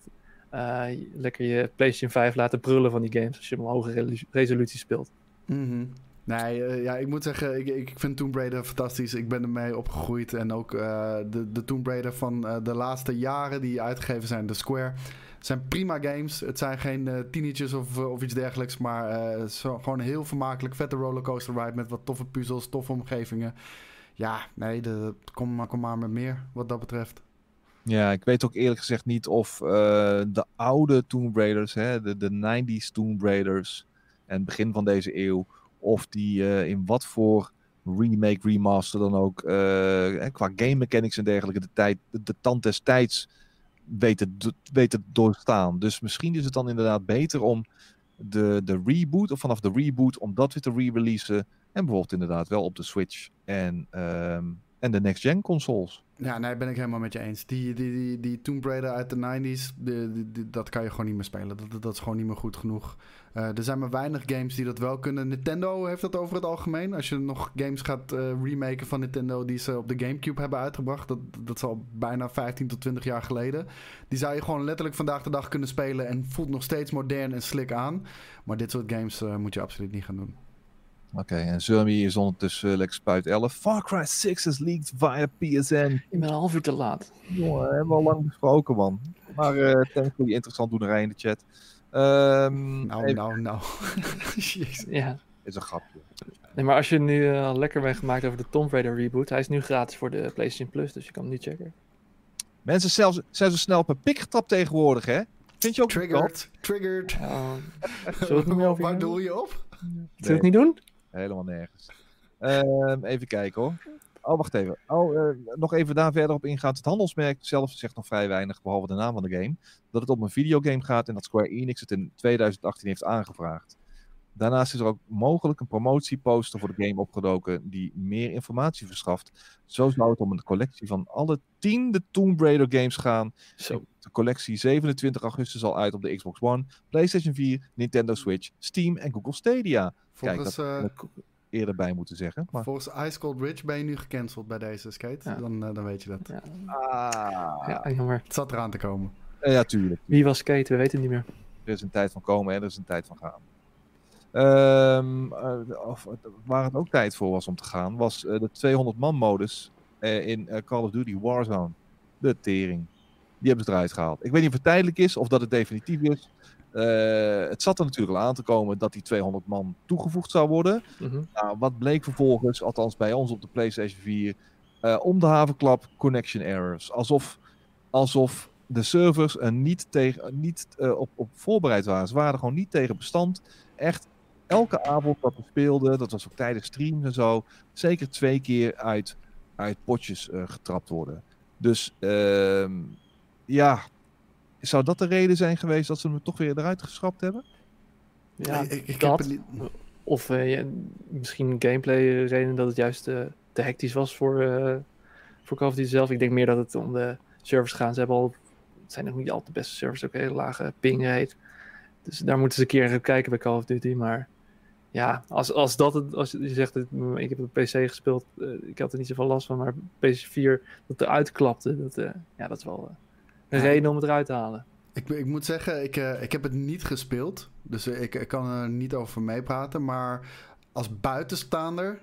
lekker je PlayStation 5 laten brullen van die games als je hem hoge resolutie speelt.
Mm. Nee, uh, ja, ik moet zeggen, ik, ik vind Tomb Raider fantastisch. Ik ben ermee opgegroeid. En ook uh, de, de Tomb Raider van de laatste jaren die uitgegeven zijn, de Square. Zijn prima games. Het zijn geen teenagers of, of iets dergelijks. Maar zo, gewoon heel vermakelijk. Vette rollercoaster ride met wat toffe puzzels, toffe omgevingen. Ja, nee, maar, kom maar met meer wat dat betreft.
Ja, ik weet ook eerlijk gezegd niet of uh, de oude Tomb Raiders, hè, de, de 90s Tomb Raiders en begin van deze eeuw, of die uh, in wat voor remake, remaster dan ook, uh, qua game mechanics en dergelijke, de, tijd, de, tand des tijds weten, doorstaan. Dus misschien is het dan inderdaad beter om de, de reboot, of vanaf de reboot, om dat weer te re-releasen. En bijvoorbeeld inderdaad wel op de Switch en, um, en de next-gen consoles.
Ja, nee, ben ik helemaal met je eens. Die, die, die, die Tomb Raider uit de 90s, die, die, die, dat kan je gewoon niet meer spelen. Dat, dat is gewoon niet meer goed genoeg. Uh, er zijn maar weinig games die dat wel kunnen. Nintendo heeft dat over het algemeen. Als je nog games gaat uh, remaken van Nintendo die ze op de Gamecube hebben uitgebracht, dat, dat is al bijna 15 tot 20 jaar geleden. Die zou je gewoon letterlijk vandaag de dag kunnen spelen en voelt nog steeds modern en slick aan. Maar dit soort games uh, moet je absoluut niet gaan doen.
Oké, okay, en Zermi is ondertussen uh, lekker spuit 11. Far Cry 6 is leaked via PSN.
Ik ben een half uur te laat.
Jongen, hebben we al lang besproken, man. Maar uh, thanks voor die interessant doenerij in de chat. Um,
nou, even... nou, nou.
ja.
Is een grapje.
Nee, maar als je nu uh, lekker bent gemaakt over de Tomb Raider reboot, hij is nu gratis voor de PlayStation Plus, dus je kan hem nu checken.
Mensen zelfs, zijn zo snel op een pik getapt tegenwoordig, hè? Vind je ook
Triggered, triggered.
Uh, zullen we het niet meer over
Waar doe je op?
Zullen we het niet doen?
Helemaal nergens. Um, even kijken hoor. Oh, wacht even. Oh, uh, nog even daar verder op ingaan. Het handelsmerk zelf zegt nog vrij weinig, behalve de naam van de game. Dat het om een videogame gaat en dat Square Enix het in 2018 heeft aangevraagd. Daarnaast is er ook mogelijk een promotieposter voor de game opgedoken die meer informatie verschaft. Zo zou het om een collectie van alle tiende Tomb Raider games gaan.
Zo.
De collectie 27 augustus al uit op de Xbox One, PlayStation 4, Nintendo Switch, Steam en Google Stadia.
Volgens,
Kijk, dat uh, eerder bij moeten zeggen. Maar...
Volgens Ice Cold Ridge ben je nu gecanceld bij deze skate. Ja. Dan, uh, dan weet je dat.
Ja.
Ah.
ja, jammer.
Het zat eraan te komen.
Uh, ja, tuurlijk.
Wie was skate? We weten het niet meer.
Er is een tijd van komen en er is een tijd van gaan. Um, uh, of, waar het ook tijd voor was om te gaan, was uh, de 200 man modus uh, in Call of Duty Warzone. De tering. Die hebben ze eruit gehaald. Ik weet niet of het tijdelijk is of dat het definitief is. het zat er natuurlijk al aan te komen dat die 200 man toegevoegd zou worden.
Mm -hmm.
nou, wat bleek vervolgens, althans bij ons op de PlayStation 4, om de havenklap connection errors. Alsof, alsof de servers er niet, tegen, niet op, op voorbereid waren. Ze waren er gewoon niet tegen bestand. Echt elke avond dat we speelden, dat was ook tijdens streams en zo, zeker twee keer uit, uit potjes uh, getrapt worden. Dus uh, ja, zou dat de reden zijn geweest dat ze hem toch weer eruit geschrapt hebben?
Ja, ik, ik dat. Niet... Of uh, ja, misschien gameplay reden dat het juist uh, te hectisch was voor, voor Call of Duty zelf. Ik denk meer dat het om de servers gaat. Ze hebben al, het zijn nog niet altijd de beste servers, ook hele lage ping rate. Dus daar moeten ze een keer kijken bij Call of Duty, maar ja, als, als dat het, als je zegt, ik heb op PC gespeeld, eh, ik had er niet zoveel last van, maar PS4 dat eruit klapte, dat, eh, ja, dat is wel eh, een
Ja.
reden om het eruit te halen.
Ik, ik moet zeggen, ik, ik heb het niet gespeeld. Dus ik, ik kan er niet over meepraten. Maar als buitenstaander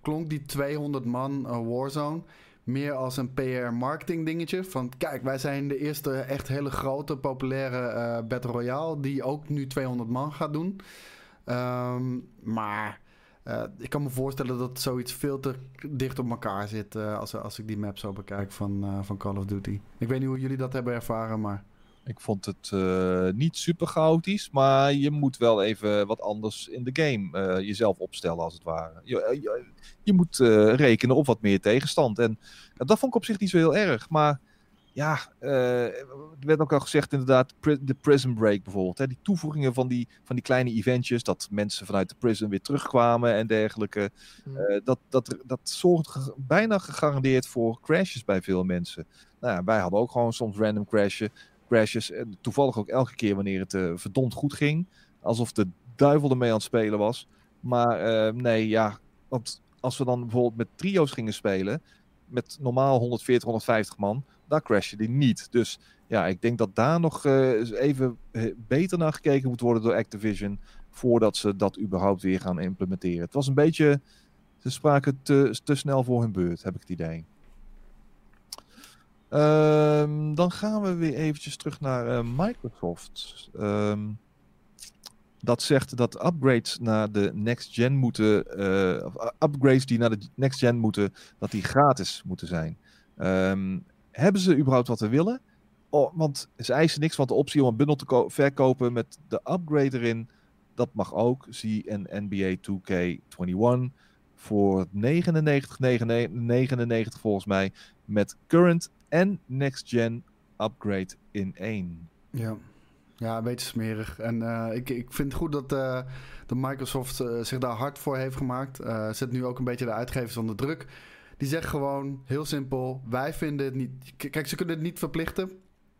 klonk die 200 man Warzone meer als een PR-marketing dingetje. Van kijk, wij zijn de eerste echt hele grote, populaire Battle Royale... die ook nu 200 man gaat doen. Ehm, maar eh, ik kan me voorstellen dat zoiets veel te dicht op elkaar zit... eh, als, als ik die map zo bekijk van, eh, van Call of Duty. Ik weet niet hoe jullie dat hebben ervaren, maar...
Ik vond het niet super chaotisch, maar je moet wel even wat anders in de game jezelf opstellen, als het ware. Je, je, je moet rekenen op wat meer tegenstand. En dat vond ik op zich niet zo heel erg. Maar ja, eh, er werd ook al gezegd inderdaad, de prison break bijvoorbeeld. Hè, die toevoegingen van die, van die kleine eventjes, dat mensen vanuit de prison weer terugkwamen en dergelijke.
Mm.
Eh, dat, dat, dat zorgt ge- bijna gegarandeerd voor crashes bij veel mensen. Nou ja, wij hadden ook gewoon soms random crashen, crashes. En toevallig ook elke keer wanneer het eh, verdomd goed ging. Alsof de duivel ermee aan het spelen was. Maar eh, nee, ja. Want als we dan bijvoorbeeld met trio's gingen spelen. Met normaal 140, 150 man. Daar crashje die niet. Dus ja, ik denk dat daar nog eh, even eh, beter naar gekeken moet worden door Activision. Voordat ze dat überhaupt weer gaan implementeren. Het was een beetje. Ze spraken te, te snel voor hun beurt, heb ik het idee. Ehm, dan gaan we weer eventjes terug naar eh, Microsoft. Ehm, dat zegt dat upgrades naar de next gen moeten, uh, upgrades die naar de next gen moeten, dat die gratis moeten zijn. Ehm, hebben ze überhaupt wat we willen? Oh, want ze eisen niks, want de optie om een bundel te ko- verkopen met de upgrade erin, dat mag ook. Zie een NBA 2K21 voor 99,99 volgens mij, met current en next gen upgrade in één.
Ja. Ja, een beetje smerig. En eh, ik, ik vind het goed dat de Microsoft eh, zich daar hard voor heeft gemaakt. Zet nu ook een beetje de uitgevers onder druk. Die zeggen gewoon, heel simpel, wij vinden het niet... Kijk, ze kunnen het niet verplichten.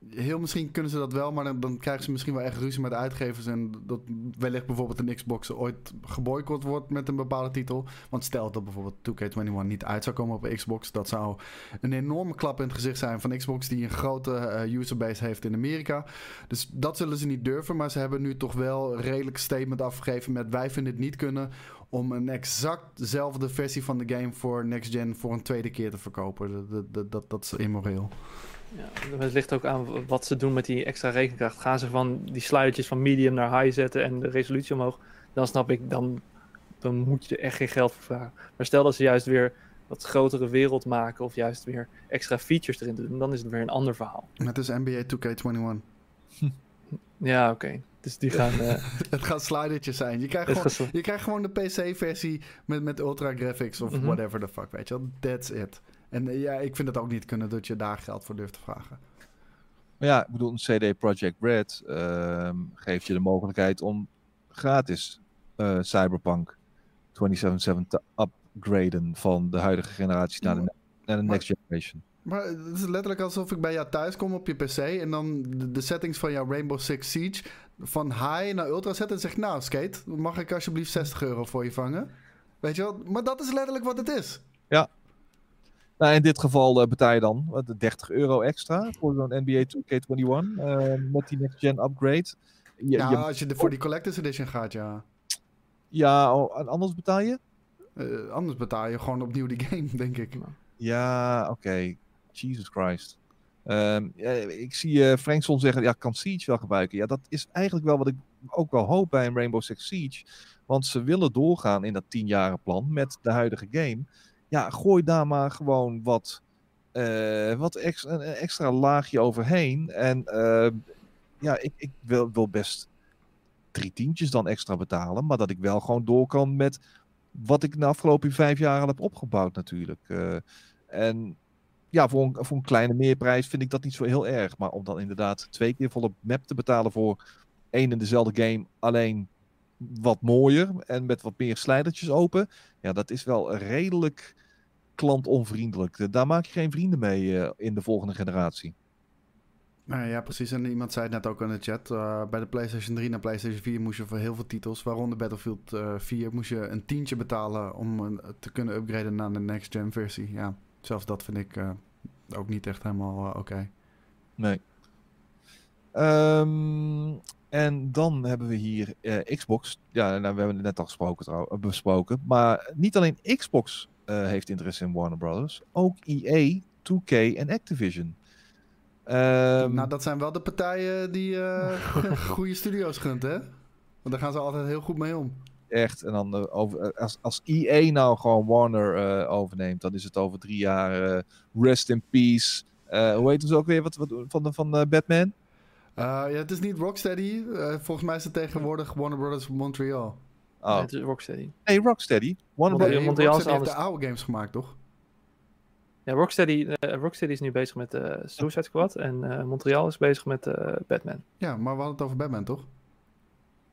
Heel misschien kunnen ze dat wel, maar dan, krijgen ze misschien wel echt ruzie met uitgevers. En dat wellicht bijvoorbeeld een Xbox ooit geboycott wordt met een bepaalde titel. Want stel dat bijvoorbeeld 2K21 niet uit zou komen op Xbox. Dat zou een enorme klap in het gezicht zijn van Xbox, die een grote eh, userbase heeft in Amerika. Dus dat zullen ze niet durven. Maar ze hebben nu toch wel redelijk statement afgegeven met wij vinden het niet kunnen om een exact dezelfde versie van de game voor next gen voor een tweede keer te verkopen. Dat, dat, dat, dat, is immoreel.
Ja, het ligt ook aan wat ze doen met die extra rekenkracht. Gaan ze van die sluitertjes van medium naar high zetten en de resolutie omhoog, dan snap ik, dan, dan moet je er echt geen geld voor vragen. Maar stel dat ze juist weer wat grotere wereld maken of juist weer extra features erin doen, dan is het weer een ander verhaal.
Het is NBA 2K21.
Ja, oké. Dus die gaan... eh,
Het gaat slidertjes zijn. Je krijgt gewoon, je krijgt gewoon de PC-versie met, met ultra graphics of
Mhm.
whatever the fuck, weet je wel. That's it. En eh, ja, ik vind het ook niet kunnen dat je daar geld voor durft te vragen.
Maar ja, ik bedoel, een CD Projekt Red ehm, geeft je de mogelijkheid om gratis eh, Cyberpunk 2077 te upgraden van de huidige generatie naar de, naar de next generation.
Maar het is letterlijk alsof ik bij jou thuis kom op je PC en dan de, de settings van jouw Rainbow Six Siege van high naar ultra zetten en zeg nou Skate, mag ik alsjeblieft 60 euro voor je vangen? Weet je wel? Maar dat is letterlijk wat het is.
Nou, in dit geval eh, betaal je dan wat, 30 euro extra voor zo'n NBA 2K21 eh, met die next gen upgrade. Je,
Ja,
je-
als je de, voor die Collector's Edition gaat, ja.
ja oh, en anders betaal je?
Eh, anders betaal je gewoon opnieuw die game, denk ik.
Ja, oké. Jesus Christ. Ehm, ja, ik zie Frankson zeggen, ja, kan Siege wel gebruiken. Ja, dat is eigenlijk wel wat ik ook wel hoop bij een Rainbow Six Siege. Want ze willen doorgaan in dat tienjaren plan met de huidige game. Ja, gooi daar maar gewoon wat, eh, wat extra laagje overheen. En eh, ja, ik, ik wil, wil best drie tientjes dan extra betalen. Maar dat ik wel gewoon door kan met wat ik de afgelopen vijf jaar al heb opgebouwd natuurlijk. Eh, en ja, voor een, voor een kleine meerprijs vind ik dat niet zo heel erg. Maar om dan inderdaad twee keer volle map te betalen voor één en dezelfde game, alleen wat mooier en met wat meer slijdertjes open. Ja, dat is wel redelijk klantonvriendelijk. Daar maak je geen vrienden mee eh, in de volgende generatie.
Nou ja, precies. En iemand zei het net ook in de chat. eh, bij de PlayStation 3 naar PlayStation 4 moest je voor heel veel titels, waaronder Battlefield eh 4, moest je een tientje betalen om te kunnen upgraden naar de next gen versie. Ja, zelfs dat vind ik eh, ook niet echt helemaal eh, oké.
Nee. Ehm, en dan hebben we hier eh, Xbox. Ja, nou, we hebben het net al gesproken, trouw- besproken. Maar niet alleen Xbox eh, heeft interesse in Warner Brothers. Ook EA, 2K en Activision. Ehm,
nou, dat zijn wel de partijen die eh, goede studio's gunt, hè? Want daar gaan ze altijd heel goed mee om.
Echt. En dan eh, over, eh, als, als EA nou gewoon Warner eh, overneemt, dan is het over drie jaar eh, rest in peace. Eh, hoe heet het ook weer wat, wat, van, de, van eh, Batman?
Eh, ja, het is niet Rocksteady. Volgens mij is het tegenwoordig Warner Brothers Montreal.
Oh,
Nee, het is Rocksteady.
nee, Rocksteady. Warner Brothers.
Montreal
Rocksteady heeft de oude games gemaakt, toch?
Ja, Rocksteady, eh, Rocksteady is nu bezig met eh Suicide Squad en eh, Montreal is bezig met eh, Batman.
Ja, maar we hadden het over Batman, toch?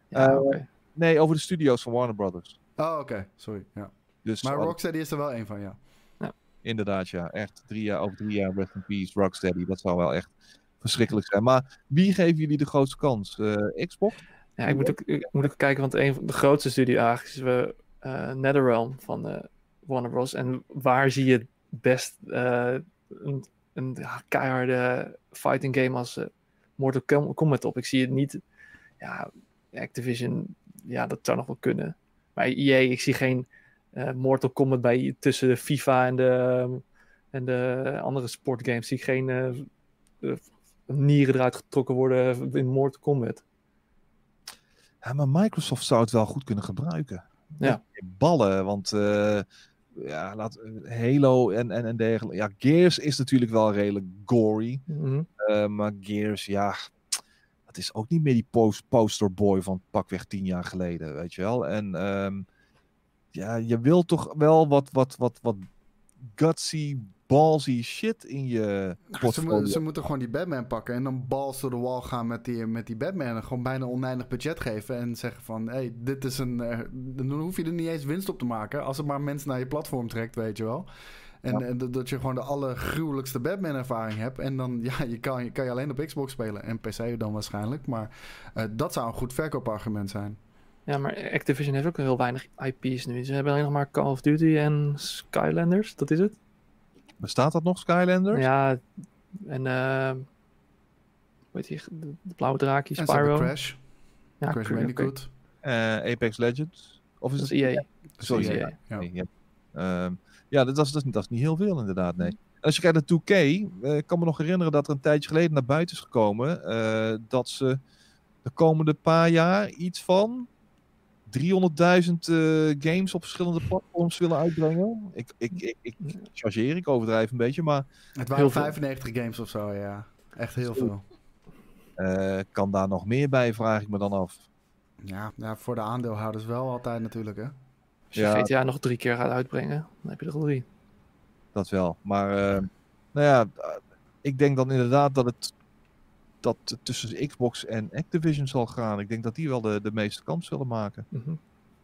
Ja,
Eh. Nee, over de studio's van Warner Brothers.
Oh, oké. Sorry. Ja.
Dus
Maar Rocksteady is er wel één van, ja.
inderdaad, ja. Echt drie jaar, over drie jaar rest in peace, Rocksteady. Dat zou wel echt verschrikkelijk zijn. Maar wie geven jullie de grootste kans? Eh, Xbox?
Ja, ik moet, ook, ik moet ook kijken, want een van de grootste studio eigenlijk is we, eh NetherRealm van eh, Warner Bros. En waar zie je het best eh, een, een ja, keiharde fighting game als eh, Mortal Kombat op? Ik zie het niet, ja, Activision, ja, dat zou nog wel kunnen. Maar EA, ik zie geen eh, Mortal Kombat bij tussen de FIFA en de, en de andere sportgames. Zie ik geen eh, eh, nieren eruit getrokken worden in Mortal Kombat.
Ja, maar Microsoft zou het wel goed kunnen gebruiken.
Ja.
Ballen, want ja, laat, Halo en, en, en dergelijke. Ja, Gears is natuurlijk wel redelijk gory.
Mhm.
maar Gears, ja, dat is ook niet meer die post posterboy van pakweg tien jaar geleden, weet je wel. En ehm, ja, je wilt toch wel wat, wat, wat, wat gutsy, ballsy shit in je
Ze, mo- ze moeten gewoon die Batman pakken en dan balls door de wall gaan met die, met die Batman. En gewoon bijna oneindig budget geven en zeggen van... hey, dit is een... eh, dan hoef je er niet eens winst op te maken als het maar mensen naar je platform trekt, weet je wel. En,
Ja.
en dat- je gewoon de allergruwelijkste Batman-ervaring hebt. En dan, ja, je kan, je kan je alleen op Xbox spelen. En PC dan waarschijnlijk. Maar eh, dat zou een goed verkoopargument zijn.
Ja, maar Activision heeft ook heel weinig IP's nu. Ze hebben alleen nog maar Call of Duty en Skylanders, dat is het.
Bestaat dat nog, Skylanders?
Ja, en eh hoe heet die, de, de blauwe draakje,
En
Spyro.
Crash.
Ja,
Crash. Bandicoot.
Eh, Apex Legends? Of is
Dat
het
EA.
Sorry,
dat is
ja.
EA.
Ja.
Nee, ja. Ehm, ja, dat, is, dat, is, dat is niet heel veel inderdaad, nee. En als je kijkt naar 2K, eh, ik kan me nog herinneren dat er een tijdje geleden naar buiten is gekomen eh, dat ze de komende paar jaar iets van 300.000 eh, games op verschillende platforms willen uitbrengen. Ik, ik, ik, ik chargeer, ik overdrijf een beetje, maar
Het
Heel
waren
veel.
95 games of zo, ja. Echt heel veel.
eh, kan daar nog meer bij, vraag ik me dan af.
Ja, ja, voor de aandeelhouders wel altijd natuurlijk, hè.
Als je
Ja.
GTA nog drie keer gaat uitbrengen, dan heb je er al drie.
Dat wel. Maar eh, nou ja, eh, ik denk dan inderdaad dat het dat het tussen Xbox en Activision zal gaan. Ik denk dat die wel de, de meeste kans zullen maken.
Mhm.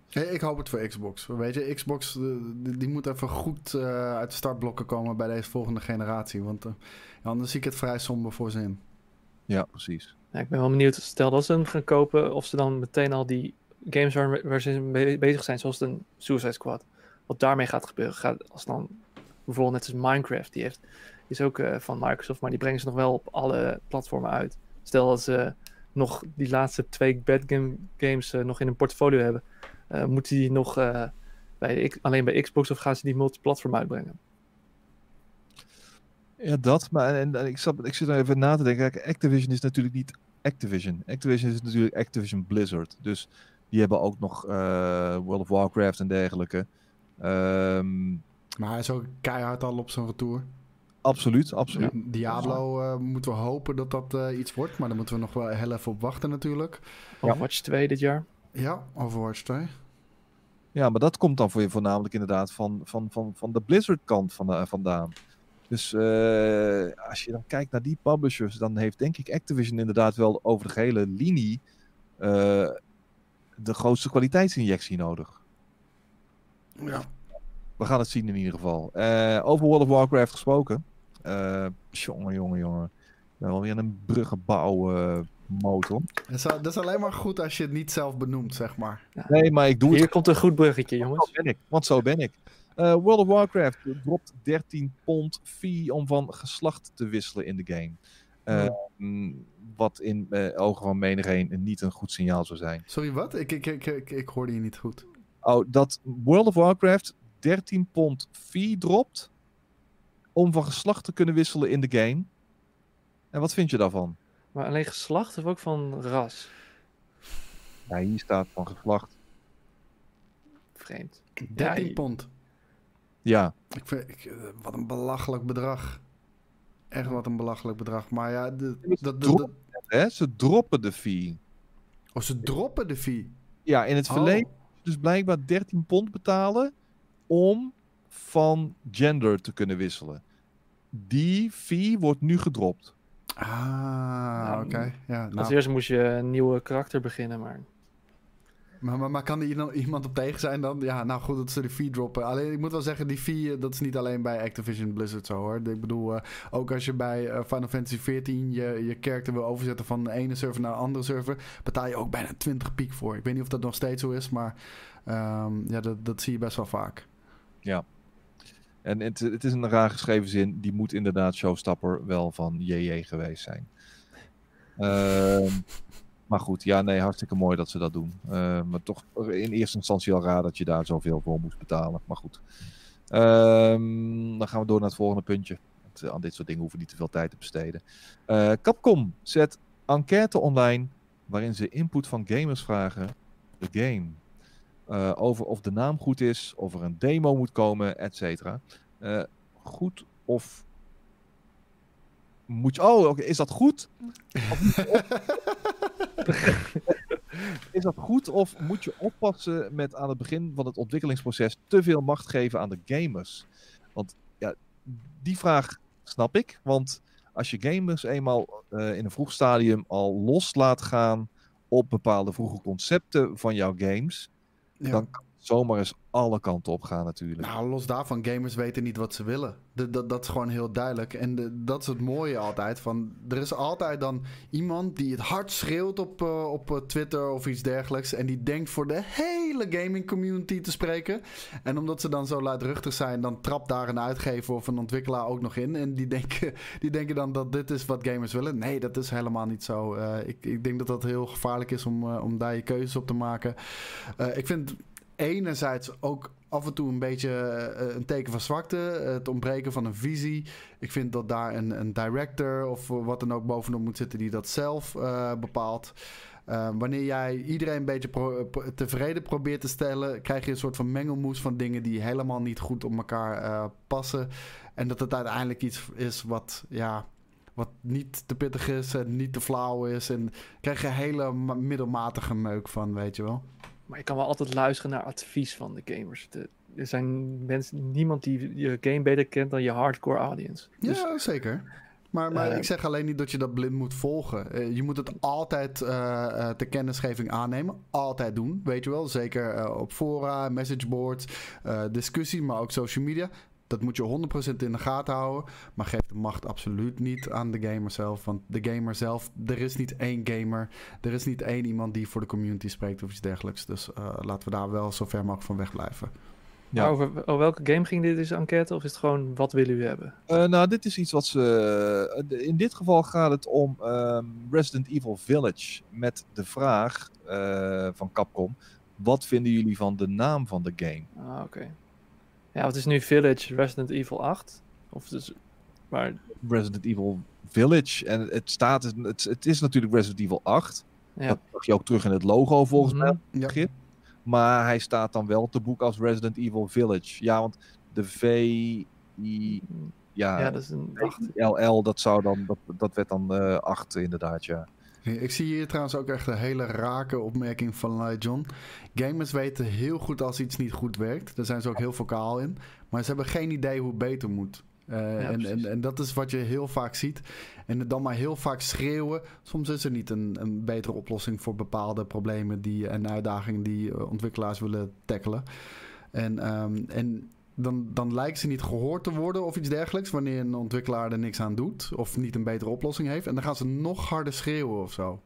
Hey, Ik hoop het voor Xbox. Weet je, Xbox eh, die, die moet even goed eh, uit de startblokken komen bij deze volgende generatie. Want anders zie ik het vrij somber voor ze in.
Ja, precies.
Ja, ik ben wel benieuwd, stel dat ze hem gaan kopen, of ze dan meteen al die games waar, ze mee bezig zijn, zoals een Suicide Squad, wat daarmee gaat gebeuren. Gaat, als dan bijvoorbeeld net als Minecraft, die heeft, is ook eh, van Microsoft, maar die brengen ze nog wel op alle platformen uit. Stel dat ze nog die laatste twee bad game, games eh, nog in hun portfolio hebben, eh, moeten die nog bij de alleen bij Xbox of gaan ze die multiplatform uitbrengen?
Ja, dat. Maar en, en ik, zat, ik zit er even na te denken. Kijk, Activision is natuurlijk niet Activision. Activision is natuurlijk Activision Blizzard. Dus die hebben ook nog eh, World of Warcraft en dergelijke. Ehm,
Maar hij is ook keihard al op zijn retour.
absoluut, absoluut.
Diablo eh, moeten we hopen dat dat eh, iets wordt. Maar daar moeten we nog wel heel even op wachten natuurlijk.
Overwatch 2 dit jaar.
Ja, Overwatch 2.
Ja, maar dat komt dan voor je voornamelijk inderdaad van, van, van, van de Blizzard kant van, eh, vandaan. Dus eh, als je dan kijkt naar die publishers, dan heeft denk ik Activision inderdaad wel over de gehele linie eh, de grootste kwaliteitsinjectie nodig.
Ja.
We gaan het zien in ieder geval. Eh, over World of Warcraft gesproken. Eh jongen, jongen, jongen. ben wel weer een bruggenbouwmotor.
Dat is, dat is alleen maar goed als je het niet zelf benoemt, zeg maar.
nee, maar ik doe het
Hier komt een goed bruggetje,
Want
jongens.
zo ben ik. Want zo ben ik. Eh, World of Warcraft dropt 13 pond fee om van geslacht te wisselen in de game. Eh, mm, Wat in eh, ogen van menigeen niet een goed signaal zou zijn.
Sorry, wat? Ik, ik, ik, ik, ik hoorde je niet goed.
Oh, dat World of Warcraft 13 pond fee dropt om van geslacht te kunnen wisselen in de game. En wat vind je daarvan?
Maar alleen geslacht of ook van ras?
Ja, hier staat van geslacht.
Vreemd.
13
je-
pond.
Ja,
Ik vind, ik, wat een belachelijk bedrag. Echt wat een belachelijk bedrag. Maar ja, de, dat,
droppen hè? ze droppen de fee.
oh, ze droppen de fee.
Ja, in het
Oh.
verleden dus blijkbaar 13 pond betalen om van gender te kunnen wisselen. Die fee wordt nu gedropt.
Ah,
Nou,
oké. Ja,
Als
nou,
eerst moest je een nieuwe karakter beginnen, maar...
maar, kan er iemand- op tegen zijn dan? Ja, nou goed dat ze de fee droppen. Alleen, ik moet wel zeggen, die fee, eh, dat is niet alleen bij Activision Blizzard zo hoor. Ik bedoel, eh, ook als je bij eh, Final Fantasy XIV je, je wil overzetten van de ene server naar een andere server, betaal je ook bijna 20 piek voor. Ik weet niet of dat nog steeds zo is, maar ehm, ja, dat, dat zie je best wel vaak.
En het, is een raar geschreven zin. Die moet inderdaad showstopper wel van JJ geweest zijn. Ehm, maar goed, ja, nee, hartstikke mooi dat ze dat doen. Ehm, maar toch in eerste instantie al raar dat je daar zoveel voor moest betalen. Maar goed. Ehm, dan gaan we door naar het volgende puntje. Eh, aan dit soort dingen hoeven niet te veel tijd te besteden. Eh, Capcom zet enquête online waarin ze input van gamers vragen de game. Eh, over of de naam goed is, of er een demo moet komen, et cetera. Eh, goed of moet je... Oh, is dat goed? is dat goed of moet je oppassen met aan het begin van het ontwikkelingsproces te veel macht geven aan de gamers? Want ja, die vraag snap ik. Want als je gamers eenmaal eh, in een vroeg stadium al los laat gaan op bepaalde vroege concepten van jouw games,
Ja.
dan kan zomaar eens alle kanten op gaan natuurlijk.
Nou, los daarvan, gamers weten niet wat ze willen. Dat, dat is gewoon heel duidelijk. En dat is het mooie altijd. Van, er is altijd dan iemand die het hard schreeuwt op, eh, op eh, Twitter of iets dergelijks. En die denkt voor de hele gaming community te spreken. En omdat ze dan zo luidruchtig zijn, dan trapt daar een uitgever of een ontwikkelaar ook nog in. En die denken, die denken dan dat dit is wat gamers willen. Nee, dat is helemaal niet zo. Eh, ik, ik denk dat dat heel gevaarlijk is om, om daar je keuzes op te maken. Ik vind enerzijds ook af en toe een beetje eh, een teken van zwakte. Het ontbreken van een visie. Ik vind dat daar een, een director of wat dan ook bovenop moet zitten die dat zelf eh, bepaalt. Eh, wanneer jij iedereen een beetje tevreden probeert te stellen, krijg je een soort van mengelmoes van dingen die helemaal niet goed op elkaar passen. En dat het uiteindelijk iets is wat, ja, wat niet te pittig is en niet te flauw is. En krijg je hele ma- middelmatige meuk van, weet je wel.
Maar je kan wel altijd luisteren naar advies van de gamers. De- er zijn mensen, niemand die je game beter kent dan je hardcore audience. Dus
ja, zeker. Maar, maar
Eh,
ik zeg alleen niet dat je dat blind moet volgen. Eh, je moet het altijd eh, ter kennisgeving aannemen. Altijd doen, weet je wel. Zeker op fora, messageboards, discussie, maar ook social media. Dat moet je 100% in de gaten houden. Maar geef de macht absoluut niet aan de gamer zelf. Want de gamer zelf, er is niet één gamer. Er is niet één iemand die voor de community spreekt of iets dergelijks. Dus eh, laten we daar wel zo ver mogelijk van wegblijven.
Ja.
Over, over welke game ging dit deze enquête? Of is het gewoon wat willen u hebben?
Eh, nou, dit is iets wat ze. eh, in dit geval gaat het om ehm, Resident Evil Village. Met de vraag eh, van Capcom: wat vinden jullie van de naam van de game?
Ah, oké. Ja, wat is nu Village Resident Evil 8? Of dus, maar
Resident Evil Village. En het, staat, het, het is natuurlijk Resident Evil 8.
ja.
Dat zag je ook terug in het logo volgens mij.
Mhm.
Ja.
begrip. Maar hij staat dan wel te boek als Resident Evil Village. Ja, want de V. I, ja,
ja, dat is een 8.
LL, dat, zou dan, dat, dat werd dan eh 8 inderdaad, ja.
Ik zie hier trouwens ook echt een hele rake opmerking van John. Gamers weten heel goed als iets niet goed werkt. Daar zijn ze ook heel vocaal in. Maar ze hebben geen idee hoe het beter moet. Eh, en, en, en dat is wat je heel vaak ziet. En het dan maar heel vaak schreeuwen. Soms is er niet een, een betere oplossing voor bepaalde problemen die, en uitdagingen die eh, ontwikkelaars willen tackelen. En, ehm, en dan, dan lijkt ze niet gehoord te worden of iets dergelijks. Wanneer een ontwikkelaar er niks aan doet. Of niet een betere oplossing heeft. En dan gaan ze nog harder schreeuwen of zo.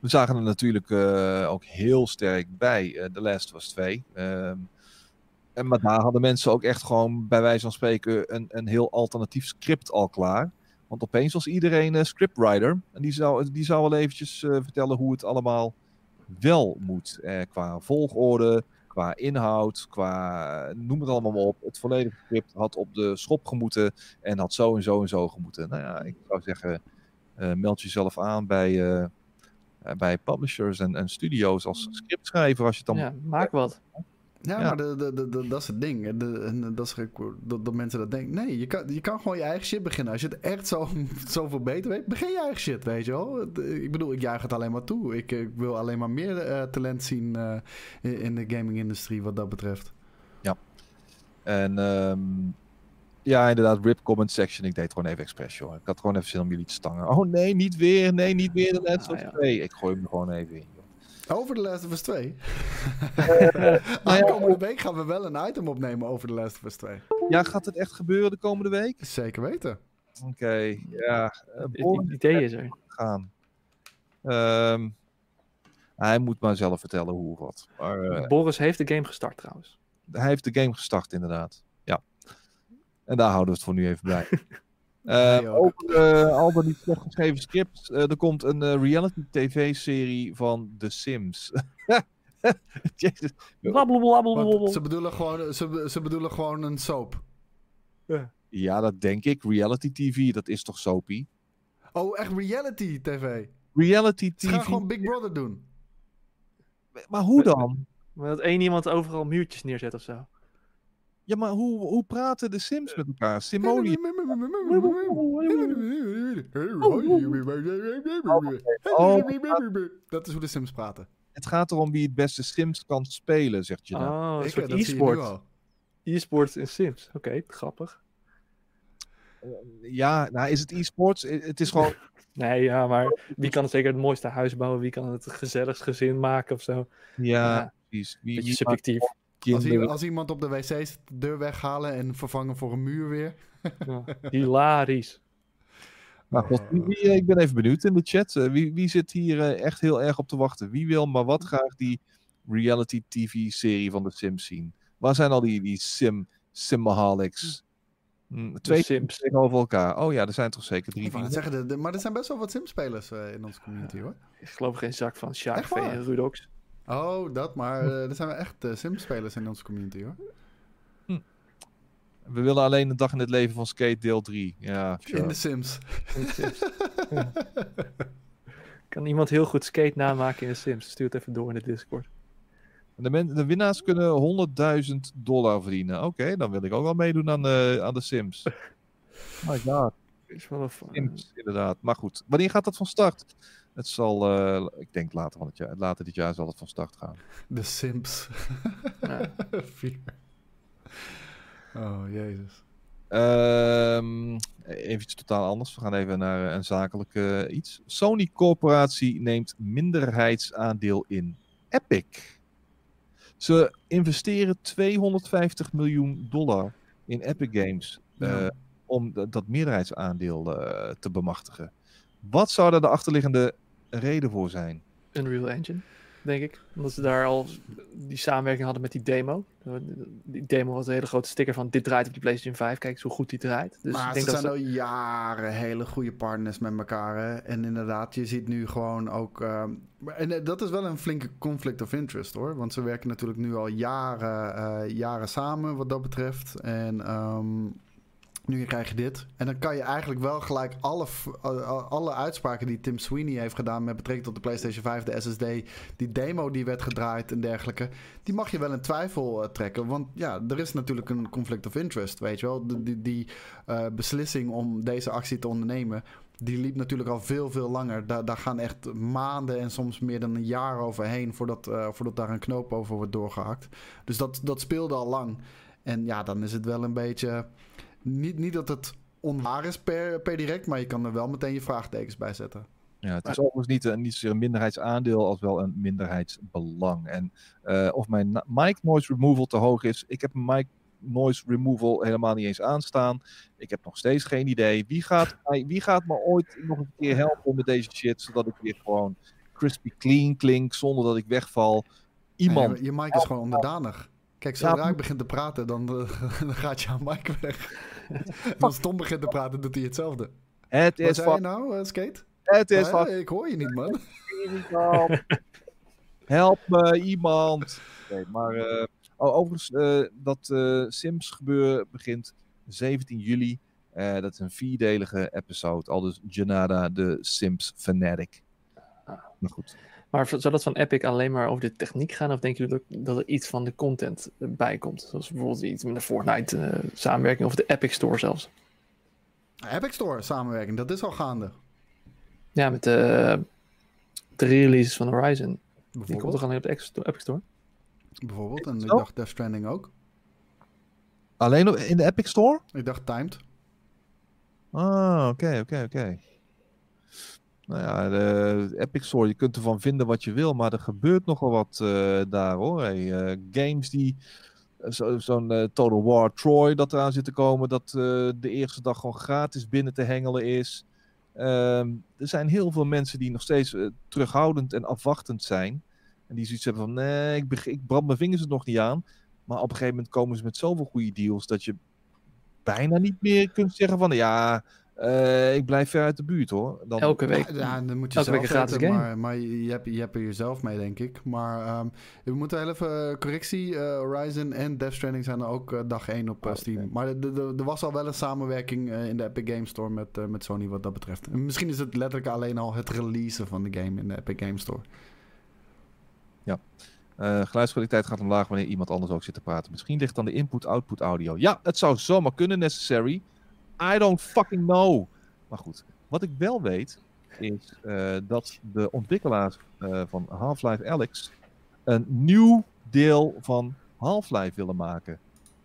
We zagen er natuurlijk eh, ook heel sterk bij eh The Last Us 2. Ehm, en, maar daar hadden mensen ook echt gewoon bij wijze van spreken een, een heel alternatief script al klaar. Want opeens was iedereen eh, scriptwriter. En die zou, die zou wel eventjes vertellen hoe het allemaal wel moet. Qua volgorde, qua inhoud, qua noem het allemaal maar op. Het volledige script had op de schop gemoeten en had zo en zo en zo gemoeten. Nou ja, ik zou zeggen, eh, meld jezelf aan bij, eh, eh, bij publishers en, en studio's als scriptschrijver als je het dan
Ja, maak wat.
Ja,
Ja.
maar de, de, de, dat is het ding. Dat, is, dat, dat mensen dat denken. Nee, je kan, je kan gewoon je eigen shit beginnen. Als je het echt zo, zoveel beter weet, begin je eigen shit, weet je wel. Ik bedoel, ik juich het alleen maar toe. Ik, ik wil alleen maar meer eh, talent zien eh, in, in de gaming-industrie wat dat betreft.
En ehm, ja, inderdaad, rip comment section. Ik deed gewoon even expres, joh. Ik had gewoon even zin om jullie te stangen. Oh nee, niet weer. Nee, niet weer de Last
Ah,
of
ja.
2. Ik gooi hem er gewoon even in, joh.
Over The Last of Us 2.
nou ja.
Aankomende week gaan we wel een item opnemen over The Last of Us 2.
Ja, gaat het echt gebeuren de komende week?
Zeker weten.
Oké, ja. eh,
Het idee is er.
gaan. Ehm, hij moet maar zelf vertellen hoe of wat. Maar eh,
Boris heeft de game gestart trouwens.
hij heeft de game gestart, inderdaad. Ja. En daar houden we het voor nu even bij. Eh,
ook.
over eh, al dan niet slecht geschreven scripts. eh, er komt een reality tv-serie van The Sims. Jezus.
Ze, bedoelen gewoon, ze, ze bedoelen gewoon een soap.
Ja, dat denk ik. Reality TV, dat is toch soapy?
Oh, echt reality tv.
Reality
Ze gaan
TV.
gewoon Big Brother doen.
Maar hoe dan?
Maar dat één iemand overal muurtjes neerzet of zo.
Ja, maar hoe, hoe praten de Sims met elkaar? Simone.
Dat is hoe de Sims praten.
Het gaat erom wie het beste Sims kan spelen, zegt je dan.
Oh, een soort
dat zie je nu
e-sport.
al.
E-sport in Sims. Oké, grappig.
Ja, nou is het e-sports? Het is gewoon...
Nee, ja, maar wie kan het zeker het mooiste huis bouwen? Wie kan het het gezelligst gezin maken of zo?
Ja,
Ja,
precies. Wie,
Beetje
wie
subjectief.
maakt
Als, iemand op de wc zit, de deur weghalen en vervangen voor een muur weer.
Ja, hilarisch.
Nou, god, wie, wie, eh, ik ben even benieuwd in de chat. Eh, wie, wie zit hier eh, echt heel erg op te wachten? Wie wil maar wat graag die reality TV-serie van de Sims zien? Waar zijn al die, die Sim, Simaholics? Hm, twee
Sims.
tegenover elkaar. Oh ja, er zijn toch zeker drie,
Ik zeggen, de- de- maar er zijn best wel wat Sims-spelers eh, in onze community hoor.
Ik geloof geen zak van
Echt waar?
en Rudox.
Oh, dat, maar eh, er zijn wel echt eh, Sims-spelers in onze community hoor.
We willen alleen een dag in het leven van Skate deel 3. Ja, sure.
In de Sims.
Ja. Kan iemand heel goed skate namaken in de Sims? Stuur het even door in de Discord.
De, men- de winnaars kunnen 100.000 dollar verdienen. Oké, dan wil ik ook wel meedoen aan de, aan de Sims. My god.
Is wel een
Sims, inderdaad. Maar goed, wanneer gaat dat van start? Het zal, eh, ik denk later, van het jaar, later dit jaar zal het van start gaan.
De Sims.
Ja.
Vier. Oh, jezus.
Ehm, even iets totaal anders. We gaan even naar eh, een zakelijk eh, iets. Sony Corporatie neemt minderheidsaandeel in Epic. Ze investeren 250 miljoen dollar in Epic Games. eh,
Ja.
om dat meerderheidsaandeel eh, te bemachtigen. Wat zou daar de achterliggende reden voor zijn?
Unreal Engine, denk ik. Omdat ze daar al die samenwerking hadden met die demo. Die demo was een hele grote sticker van dit draait op de PlayStation 5. Kijk eens hoe goed die draait. Dus
maar
ik
ze
denk dat
zijn
ze...
al jaren hele goede partners met elkaar. Hè? En inderdaad, je ziet nu gewoon ook... ehm, en eh, dat is wel een flinke conflict of interest hoor. Want ze werken natuurlijk nu al jaren, eh, jaren samen wat dat betreft. En ehm, nu krijg je dit. En dan kan je eigenlijk wel gelijk alle, f- eh, alle uitspraken die Tim Sweeney heeft gedaan... met betrekking tot de PlayStation 5, de SSD... die demo die werd gedraaid en dergelijke... die mag je wel in twijfel eh, trekken. Want ja, er is natuurlijk een conflict of interest, weet je wel. Die die eh, beslissing om deze actie te ondernemen... die liep natuurlijk al veel, veel langer. Daar, daar gaan echt maanden en soms meer dan een jaar overheen... voordat, eh, voordat daar een knoop over wordt doorgehakt. Dus dat, dat speelde al lang. En ja, dan is het wel een beetje... Niet, niet dat het onwaar is per, per direct... maar je kan er wel meteen je vraagtekens bij zetten.
Ja, het is overigens niet, een, niet zozeer een minderheidsaandeel als wel een minderheidsbelang. En eh, of mijn mic noise removal te hoog is. Ik heb een mic noise removal helemaal niet eens aanstaan. Ik heb nog steeds geen idee. Wie gaat, mij- wie gaat me ooit nog een keer helpen met deze shit, zodat ik weer gewoon crispy clean klink, zonder dat ik wegval. Iemand.
Je, je mic is gewoon onderdanig. Kijk, zodra
Ja,
ik begin te praten, dan, eh, dan gaat jouw mic weg. En Als Tom begint te praten, doet hij hetzelfde.
Het
Wat
is
zei je nou, eh, Skate?
Het is van.
ik hoor je niet, man.
Help. Me, iemand. Nee, maar eh, oh, overigens, eh, dat eh, Sims gebeuren begint 17 juli. Eh, dat is een vierdelige episode. Al dus Janada, de Sims fanatic.
Ah.
Maar goed.
Maar zou dat van Epic alleen maar over de techniek gaan? Of denken jullie dat, dat er iets van de content eh, bij komt? Zoals bijvoorbeeld iets met de Fortnite eh, samenwerking of de Epic Store zelfs.
Epic Store samenwerking, dat is al gaande.
Ja, met de, de releases van Horizon. Die komt
Bijvoorbeeld.
toch alleen op de Epic Store?
Bijvoorbeeld. En ik dacht Death Stranding ook.
Alleen in de Epic Store?
Ik dacht Timed.
Ah, oké, oké, oké. Nou ja, Epic Store, je kunt ervan vinden wat je wil, maar er gebeurt nogal wat eh, daar hoor. Eh, games die, eh, zo- zo'n Total War Troy dat eraan zit te komen, dat de eerste dag gewoon gratis binnen te hengelen is. Ehm, er zijn heel veel mensen die nog steeds terughoudend en afwachtend zijn. En die zoiets hebben van, nee, ik, ik brand mijn vingers er nog niet aan. Maar op een gegeven moment komen ze met zoveel goede deals dat je bijna niet meer kunt zeggen van, ja, eh, ik blijf ver uit de buurt hoor. Dan,
Elke week.
Ja, ja, dan moet je
Elke
zelf
week een gratis game.
Maar, maar je, hebt, je hebt er jezelf mee, denk ik. Maar ehm, we moeten heel even correctie. eh, Horizon en Death Stranding zijn er ook eh, dag 1 op eh,
Oh,
Steam. Maar er- was al wel een samenwerking eh, in de Epic Game Store met, eh, met Sony wat dat betreft. En misschien is het letterlijk alleen al het releasen van de game in de Epic Game Store.
Eh, geluidskwaliteit gaat omlaag wanneer iemand anders ook zit te praten. Misschien ligt dan de input-output audio. Ja, het zou zomaar kunnen, necessary. I don't fucking know. Maar goed, wat ik wel weet, is eh, dat de ontwikkelaars eh, van Half-Life Alyx een nieuw deel van Half-Life willen maken.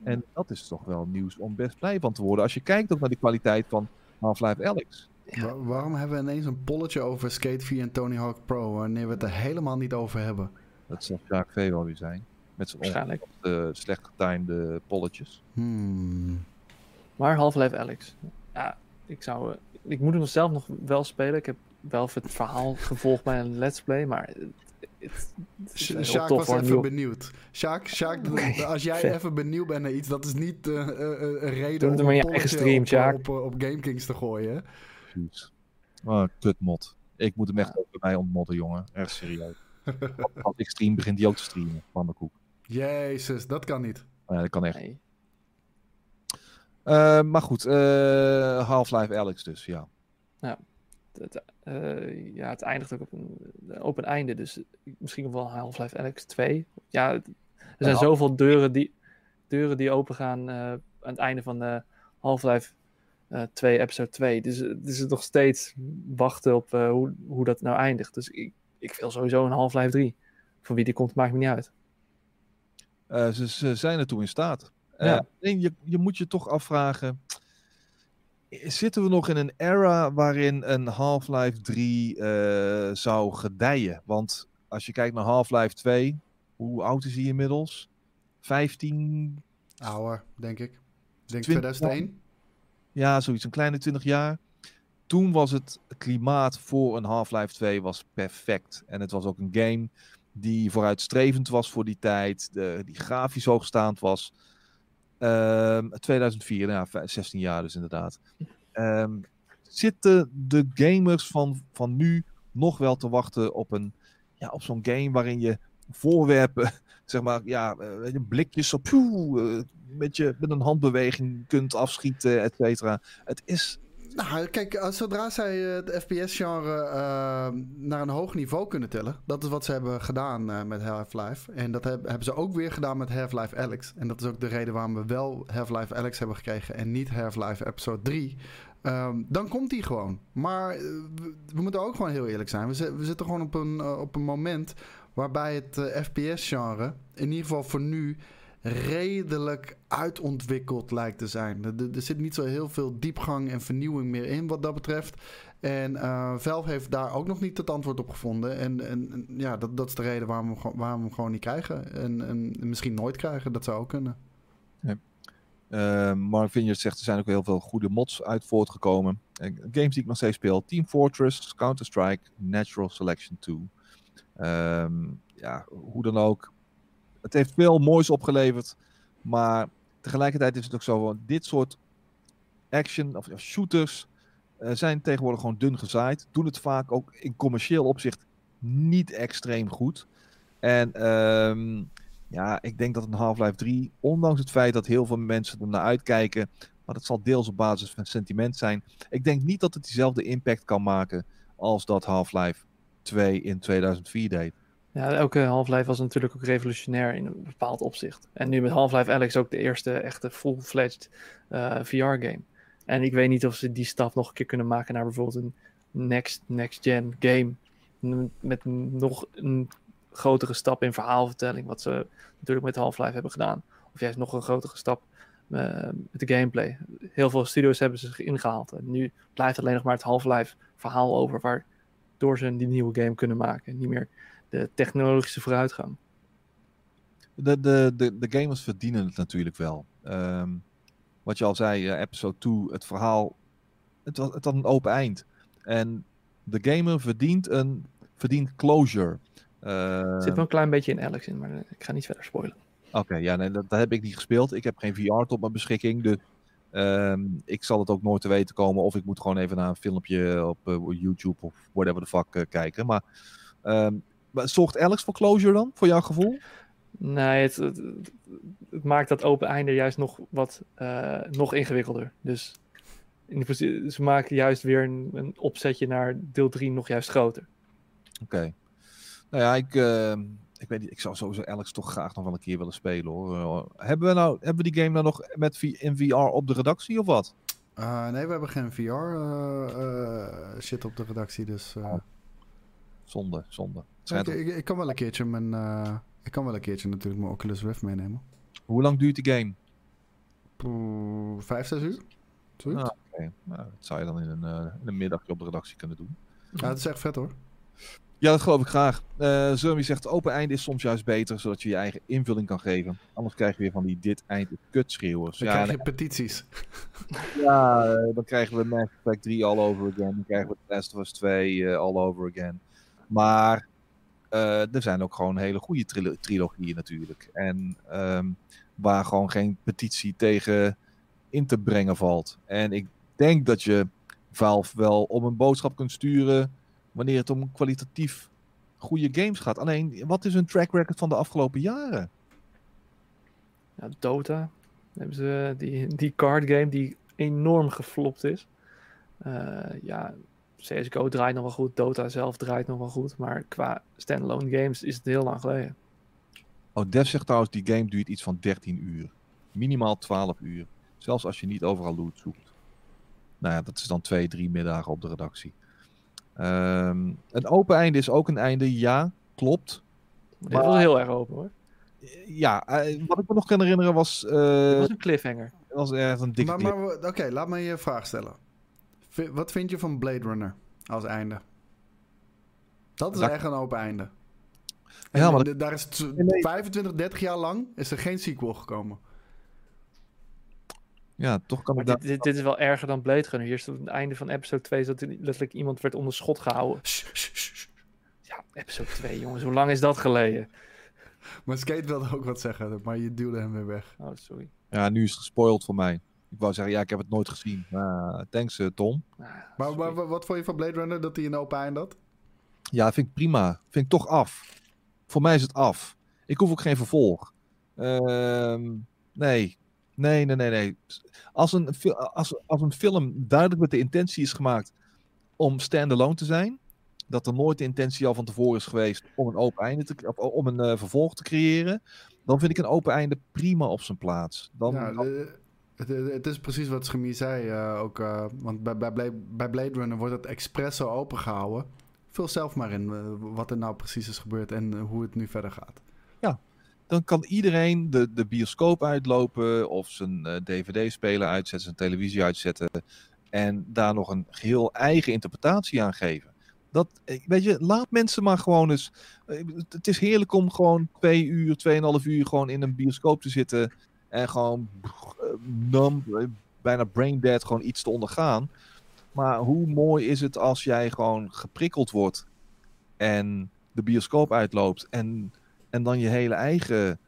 En dat is toch wel nieuws om best blij van te worden. Als je kijkt ook naar de kwaliteit van Half-Life Alyx.
Wa- waarom hebben we ineens een polletje over Skate 4 en Tony Hawk Pro... wanneer we het er helemaal niet over hebben?
Dat zal Jacques V wel weer zijn. Met zijn eh, slecht getimede polletjes.
Hmm.
Maar Half-Life Alex. Ja, ik zou... ik moet hem zelf nog wel spelen. Ik heb wel het verhaal gevolgd bij een let's play, maar...
Sjaak was even
nieuw-
benieuwd. Sjaak, als jij
vet.
even benieuwd bent naar iets, dat is niet eh, eh, eh, een reden
Doe het
om een
je eigen stream,
op,
Sjaak.
op, op, op GameKings te gooien.
Precies. Ah, kutmod. Ik moet hem echt ook bij mij ontmodden, jongen. Echt serieus. Als ik stream, begint hij ook te streamen. Pannenkoek.
Jezus, dat kan niet.
Ja, dat kan echt.
Nee.
Eh, maar goed, eh, Half-Life Alex dus, ja.
Het, eh, ja, het eindigt ook op een, op een einde, dus misschien wel Half-Life Alex 2. Ja, er zijn
Ja.
zoveel deuren die, deuren die opengaan eh aan het einde van Half-Life eh 2, episode 2. Dus eh, het is nog steeds wachten op hoe, hoe dat nou eindigt. Dus ik, ik wil sowieso een Half-Life 3. Van wie die komt, maakt me niet uit.
Ze, ze zijn ertoe in staat. Eh,
Ja.
alleen je, je moet je toch afvragen. Zitten we nog in een era waarin een Half-Life 3 eh, zou gedijen? Want als je kijkt naar Half-Life 2, hoe oud is hij inmiddels? 15,
Ouder, denk ik. Ik denk
20
2001.
Ja, zoiets, een kleine 20 jaar. Toen was het klimaat voor een Half-Life 2 was perfect. En het was ook een game die vooruitstrevend was voor die tijd. De, die grafisch hoogstaand was. Ehm 2004, nou, ja, 16 jaar dus inderdaad. Ehm, zitten de gamers van, van nu nog wel te wachten op, een, ja, op zo'n game waarin je voorwerpen, zeg maar, ja, eh, blikjes op, eh, met, je, met een handbeweging kunt afschieten, et cetera. Het is,
Nou, kijk, als, zodra zij eh, het FPS-genre eh, naar een hoog niveau kunnen tillen, dat is wat ze hebben gedaan eh, met Half-Life. En dat heb- hebben ze ook weer gedaan met Half-Life Alyx. En dat is ook de reden waarom we wel Half-Life Alyx hebben gekregen en niet Half-Life Episode 3. Ehm, dan komt die gewoon. Maar eh, we, moeten ook gewoon heel eerlijk zijn. We, we zitten gewoon op een, eh, op een moment waarbij het eh, FPS-genre, in ieder geval voor nu, redelijk uitontwikkeld lijkt te zijn. Er, zit niet zo heel veel diepgang en vernieuwing meer in wat dat betreft. En eh Valve heeft daar ook nog niet het antwoord op gevonden. En, en, ja, dat, dat is de reden waarom we, waarom we hem gewoon niet krijgen. En, en misschien nooit krijgen, dat zou ook kunnen.
Uh, Mark Vineyard zegt er zijn ook heel veel goede mods uit voortgekomen. Uh, games die ik nog steeds speel. Team Fortress, Counter-Strike, Natural Selection 2. Um, ja, hoe dan ook. Het heeft veel moois opgeleverd. Maar tegelijkertijd is het ook zo. Dit soort action of shooters uh, zijn tegenwoordig gewoon dun gezaaid. Doen het vaak ook in commercieel opzicht niet extreem goed. En um, ja, ik denk dat een Half-Life 3, ondanks het feit dat heel veel mensen er naar uitkijken, maar dat zal deels op basis van sentiment zijn. Ik denk niet dat het diezelfde impact kan maken als dat Half-Life 2 in 2004 deed.
Ja, elke Half-Life was natuurlijk ook revolutionair in een bepaald opzicht. En nu met Half-Life Alex ook de eerste echte full-fledged uh, VR-game. En ik weet niet of ze die stap nog een keer kunnen maken naar bijvoorbeeld een next, next-gen game. Met nog een grotere stap in verhaalvertelling, wat ze natuurlijk met Half-Life hebben gedaan. Of juist nog een grotere stap uh, met de gameplay. Heel veel studios hebben ze zich ingehaald. En nu blijft alleen nog maar het Half-Life verhaal over, waardoor ze die nieuwe game kunnen maken. Niet meer de technologische vooruitgang.
De, de, de, de gamers verdienen het natuurlijk wel. Um, wat je al zei, uh, episode 2, het verhaal, het, was, het had een open eind. En de gamer verdient, een, verdient closure.
Uh, zit wel een klein beetje in Alex in, maar ik ga niet verder spoilen.
Oké, okay, ja, nee, dat, dat, heb ik niet gespeeld. Ik heb geen VR tot mijn beschikking. Dus um, ik zal het ook nooit te weten komen. Of ik moet gewoon even naar een filmpje op uh, YouTube of whatever the fuck uh, kijken. Maar, um, maar zorgt Alex voor closure dan, voor jouw gevoel?
Nee, het, het, het maakt dat open einde juist nog wat uh, nog ingewikkelder. Dus in de, ze maken juist weer een, een, opzetje naar deel 3 nog juist groter.
Oké. Okay. Nou ja, ik, uh, ik weet niet, ik zou sowieso Alex toch graag nog wel een keer willen spelen hoor. Uh, hebben we nou, hebben we die game nou nog met in VR op de redactie of wat?
Uh, nee, we hebben geen VR uh, shit op de redactie, dus...
Oh. Zonde, zonde.
Ik, ik, ik, kan wel een keertje mijn... ik kan wel een keertje natuurlijk mijn Oculus Rift meenemen.
Hoe lang duurt die game?
Poeh, vijf, zes uur.
Ah, okay. nou, dat zou je dan in een, in een middagje op de redactie kunnen doen.
Ja, dat is echt vet hoor.
Ja, dat geloof ik graag. Uh, zegt, open einde is soms juist beter, zodat je je eigen invulling kan geven. Anders krijg je weer van die dit eind kutschreeuwers.
Dan
ja,
krijg je petities.
Ja, uh, dan krijgen we Mass Effect 3 all over again. Dan krijgen we The Last of Us 2 uh, all over again. Maar er zijn ook gewoon hele goede tril trilogieën natuurlijk. En um, waar gewoon geen petitie tegen in te brengen valt. En ik denk dat je Valve wel om een boodschap kunt sturen wanneer het om kwalitatief goede games gaat. Alleen, wat is hun track record van de afgelopen jaren?
Ja, Dota. Hebben ze die, die card game die enorm geflopt is. Uh, ja, CSGO draait nog wel goed. Dota zelf draait nog wel goed. Maar qua standalone games is het heel lang geleden.
Oh, Dev zegt trouwens, die game duurt iets van 13 uur. Minimaal 12 uur. Zelfs als je niet overal loot zoekt. Nou ja, dat is dan twee, drie middagen op de redactie. Um, een open einde is ook een einde, ja, klopt.
Dit maar, was heel erg open hoor.
Ja, uh, wat ik me nog kan herinneren was... Uh,
was een cliffhanger.
was echt een dikke
Maar, maar oké, okay, laat me je vraag stellen. V wat vind je van Blade Runner als einde? Dat is dat... echt een open einde. Ja, maar en, daar is 25, 30 jaar lang is er geen sequel gekomen.
Ja, toch kan
maar
ik
dit, dit, dit, is wel erger dan Blade Runner. Hier is het einde van episode 2 dat letterlijk iemand werd onder schot gehouden. Ja, episode 2, jongens. Hoe lang is dat geleden?
Maar Skate wilde ook wat zeggen, maar je duwde hem weer weg.
Oh, sorry.
Ja, nu is het gespoild voor mij. Ik wou zeggen, ja, ik heb het nooit gezien. Uh, thanks, uh, Tom.
Ah, maar, maar, wat vond je van Blade Runner, dat hij een open einde had?
Ja, vind ik prima. Vind ik toch af. Voor mij is het af. Ik hoef ook geen vervolg. Uh, nee, Nee, nee, nee, nee. Als een, als, als een film duidelijk met de intentie is gemaakt om standalone te zijn, dat er nooit de intentie al van tevoren is geweest om een open einde te, om een uh, vervolg te creëren, dan vind ik een open einde prima op zijn plaats. Dan,
ja, de, het, is precies wat Schemie zei uh, ook, uh, want bij, bij, Blade, Runner wordt het expres zo opengehouden. Vul zelf maar in wat er nou precies is gebeurd en hoe het nu verder gaat.
Ja, dan kan iedereen de, de bioscoop uitlopen of zijn dvd-speler uitzetten, zijn televisie uitzetten en daar nog een geheel eigen interpretatie aan geven. Dat, eh, weet je, laat mensen maar gewoon eens. Het is heerlijk om gewoon twee uur, tweeënhalf uur gewoon in een bioscoop te zitten En gewoon numb, eh, bijna brain dead, gewoon iets te ondergaan. Maar hoe mooi is het als jij gewoon geprikkeld wordt en de bioscoop uitloopt en, en dan je hele eigen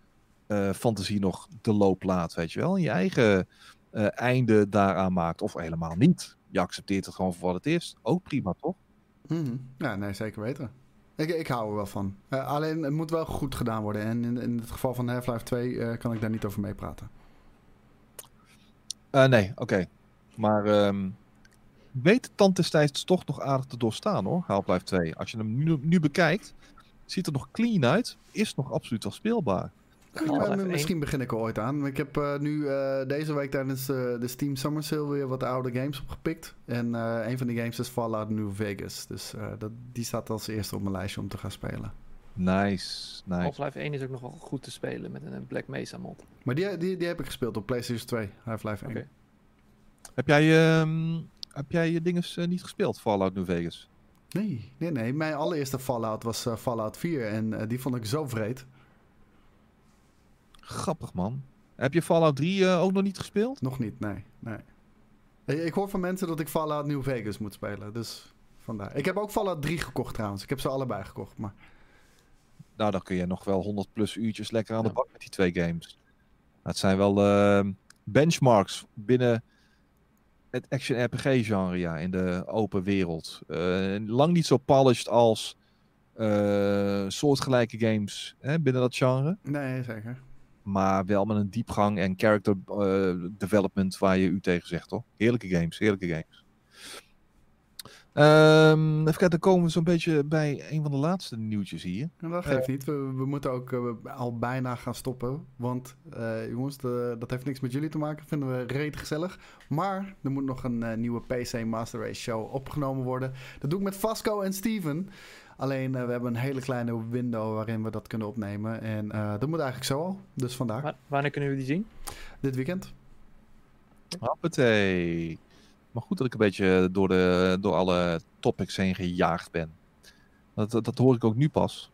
uh, fantasie nog de loop laat, weet je wel? En je eigen einde daaraan maakt. Of helemaal niet. Je accepteert het gewoon voor wat het is. Ook prima, toch?
Mm Ja, nee, zeker weten. Ik, ik hou er wel van. Uh, alleen het moet wel goed gedaan worden. En in, in het geval van Half-Life 2 uh, kan ik daar niet over meepraten.
Uh, nee, oké. Maar um, weet de tand destijds toch nog aardig te doorstaan hoor, Half-Life 2. Als je hem nu, nu bekijkt, ziet er nog clean uit. Is nog absoluut wel speelbaar.
Ja, misschien begin ik er ooit aan. Ik heb uh, nu uh, deze week tijdens uh, de Steam Summer Sale weer wat oude games opgepikt. En een van die games is Fallout New Vegas. Dus dat, die staat als eerste op mijn lijstje om te gaan spelen.
Nice, nice.
Half-Life 1 is ook nog wel goed te spelen met een Black Mesa mod.
Maar die, die, die heb ik gespeeld op PlayStation 2, Half-Life 1. Okay.
Heb jij, um, heb jij je dinges niet gespeeld, Fallout New Vegas?
Nee, nee, nee. Mijn allereerste Fallout was Fallout 4 en die vond ik zo vreed.
Grappig, man. Heb je Fallout 3 uh, ook nog niet gespeeld?
Nog niet, nee. nee. Ik hoor van mensen dat ik Fallout New Vegas moet spelen. Dus vandaar. Ik heb ook Fallout 3 gekocht trouwens. Ik heb ze allebei gekocht. Maar...
Nou, dan kun je nog wel 100 plus uurtjes lekker aan de bak met die twee games. Het zijn wel uh, benchmarks binnen het action RPG genre ja, in de open wereld. Uh, lang niet zo polished als uh, soortgelijke games hè, binnen dat genre.
Nee, zeker.
Maar wel met een diepgang en character uh, development waar je u tegen zegt, toch? Heerlijke games, heerlijke games. Um, even kijken, dan komen we zo'n beetje bij een van de laatste nieuwtjes hier.
En dat geeft niet. We, moeten ook uh, al bijna gaan stoppen. Want uh, jongens, dat heeft niks met jullie te maken. Vinden we reet gezellig. Maar er moet nog een nieuwe PC Master Race show opgenomen worden. Dat doe ik met Vasco en Steven. Alleen uh, we hebben een hele kleine window waarin we dat kunnen opnemen. En uh, dat moet eigenlijk zo al. Dus vandaag.
Wa wanneer kunnen we die zien?
Dit weekend.
Hoppatee. Maar goed dat ik een beetje door, de, door alle topics heen gejaagd ben. Dat, dat, dat hoor ik ook nu pas.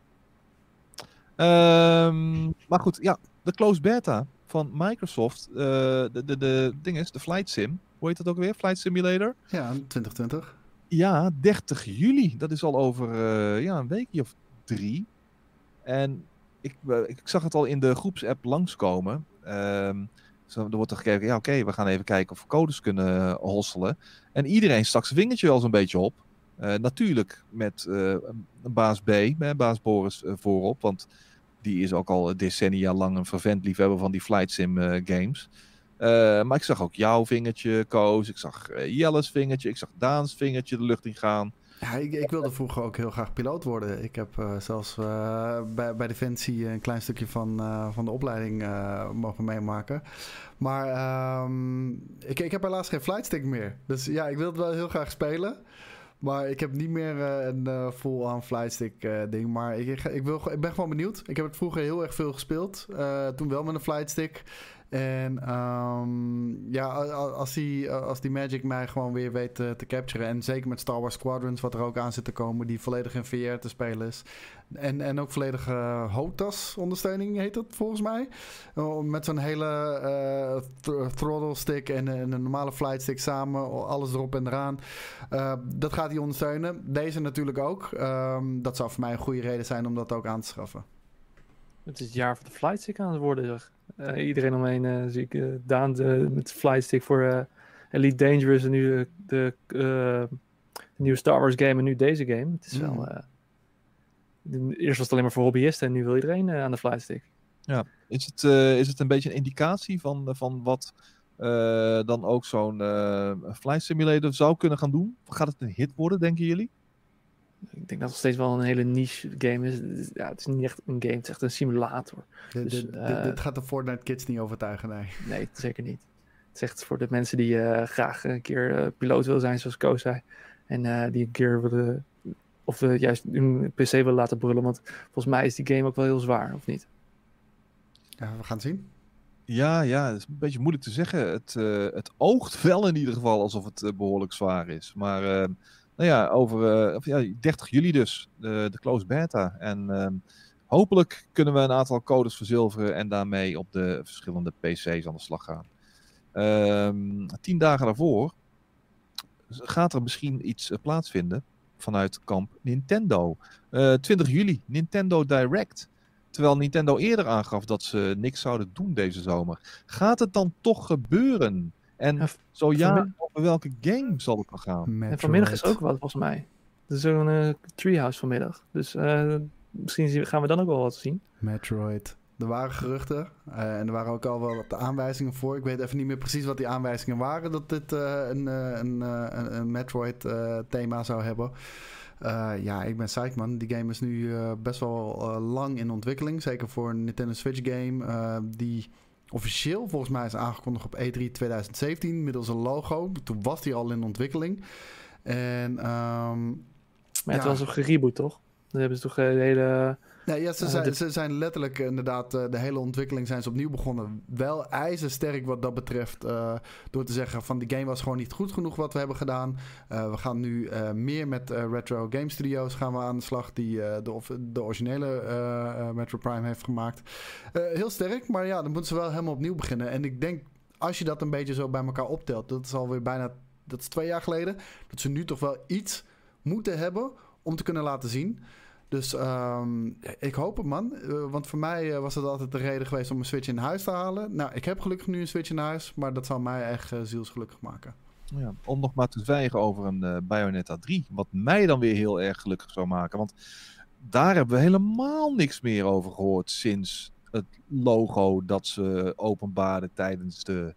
Um, maar goed, ja, de closed beta van Microsoft. Uh, de, de, de ding is, de Flight Sim. Hoe heet dat ook weer? Flight Simulator?
Ja, 2020.
Ja, 30 juli. Dat is al over uh, ja, een weekje of drie. En ik, uh, ik zag het al in de groepsapp langskomen. Zo, er wordt er gekeken, ja oké, we gaan even kijken of we codes kunnen hosselen. En iedereen stak zijn vingertje wel zo'n beetje op. Natuurlijk met baas B, hè, baas Boris voorop. Want die is ook al decennia lang een vervent liefhebber van die flight sim games. Uh, maar ik zag ook jouw vingertje, Koos. Ik zag uh, Jelle's vingertje. Ik zag Daans vingertje de lucht in gaan.
Ja, ik, ik wilde vroeger ook heel graag piloot worden. Ik heb uh, zelfs bij, bij Defensie een klein stukje van, van de opleiding mogen meemaken. Maar um, ik, ik heb helaas geen flightstick meer. Dus ja, ik wil het wel heel graag spelen. Maar ik heb niet meer een full-on flightstick ding. Maar ik, ik, wil, ik ben gewoon benieuwd. Ik heb het vroeger heel erg veel gespeeld. toen wel met een flightstick. En um, ja, als die, als die Magic mij gewoon weer weet te, te capturen. En zeker met Star Wars Squadrons, wat er ook aan zit te komen, die volledig in VR te spelen is. En, en ook volledige HOTAS-ondersteuning heet dat volgens mij. Met zo'n hele uh, th throttle stick en, en, een normale flight stick samen, alles erop en eraan. Uh, dat gaat hij ondersteunen. Deze natuurlijk ook. Um, dat zou voor mij een goede reden zijn om dat ook aan te schaffen.
Het is het jaar van de flight stick aan het worden, zeg. Uh, iedereen omheen uh, zie ik uh, Daan de, met de flightstick voor Elite Dangerous en nu de, de, nieuwe Star Wars game en nu deze game. Het is mm. wel... eerst was het alleen maar voor hobbyisten en nu wil iedereen aan de flightstick.
Ja, is het, is het een beetje een indicatie van, van wat dan ook zo'n flight simulator zou kunnen gaan doen? Gaat het een hit worden, denken jullie?
Ik denk dat het nog steeds wel een hele niche game is. Ja, het is niet echt een game, het is echt een simulator.
Dit, dus, dit, uh, dit gaat de Fortnite kids niet overtuigen, nee.
Nee, zeker niet. Het is echt voor de mensen die uh, graag een keer uh, piloot willen zijn, zoals Koos zei. En die een keer willen, of juist een PC willen laten brullen. Want volgens mij is die game ook wel heel zwaar, of niet?
Ja, we gaan het zien.
Ja, ja, het is een beetje moeilijk te zeggen. Het, het oogt wel in ieder geval alsof het behoorlijk zwaar is. Maar ehm, nou ja, over uh, ja, 30 juli dus, de, de close beta. En uh, hopelijk kunnen we een aantal codes verzilveren en daarmee op de verschillende PC's aan de slag gaan. Ehm, tien dagen daarvoor gaat er misschien iets eh, plaatsvinden vanuit kamp Nintendo. Eh 20 juli, Nintendo Direct. Terwijl Nintendo eerder aangaf dat ze niks zouden doen deze zomer. Gaat het dan toch gebeuren? En
Ja,
zo ja, over welke game zal het dan gaan?
En vanmiddag is ook wat, volgens mij. Er is een eh, treehouse vanmiddag. Dus eh, misschien gaan we dan ook wel wat zien.
Metroid. Er waren geruchten eh, en er waren ook al wel wat aanwijzingen voor. Ik weet even niet meer precies wat die aanwijzingen waren dat dit eh, een, eh, een, eh, een, een Metroid-thema zou hebben. Eh, ja, ik ben psyched man. Die game is nu eh, best wel eh, lang in ontwikkeling. Zeker voor een Nintendo Switch game. eh, die officieel volgens mij is aangekondigd op E E3 2017 middels een logo. Toen was die al in ontwikkeling. En ehm,
Maar het
Ja.
was ook gereboot, toch? Dan hebben ze toch eh, de hele...
Nee, ja, ze,
Eh,
zijn, ze zijn letterlijk eh, inderdaad eh, de hele ontwikkeling zijn ze opnieuw begonnen. Wel ijzersterk wat dat betreft. door te zeggen van die game was gewoon niet goed genoeg wat we hebben gedaan. We gaan nu meer met Retro Game Studios gaan we aan de slag. Die de, de originele Metro Prime heeft gemaakt. Heel sterk, maar ja, dan moeten ze wel helemaal opnieuw beginnen. En ik denk, als je dat een beetje zo bij elkaar optelt. Dat is alweer bijna, dat is twee jaar geleden. Dat ze nu toch wel iets moeten hebben om te kunnen laten zien. Dus ehm, ik hoop het, man. Eh, want voor mij eh, was het altijd de reden geweest om een Switch in huis te halen. Nou, ik heb gelukkig nu een Switch in huis, maar dat zal mij echt eh, zielsgelukkig maken.
Ja, om nog maar te zwijgen over een Bayonetta 3. Wat mij dan weer heel erg gelukkig zou maken. Want daar hebben we helemaal niks meer over gehoord sinds het logo dat ze openbaarden tijdens de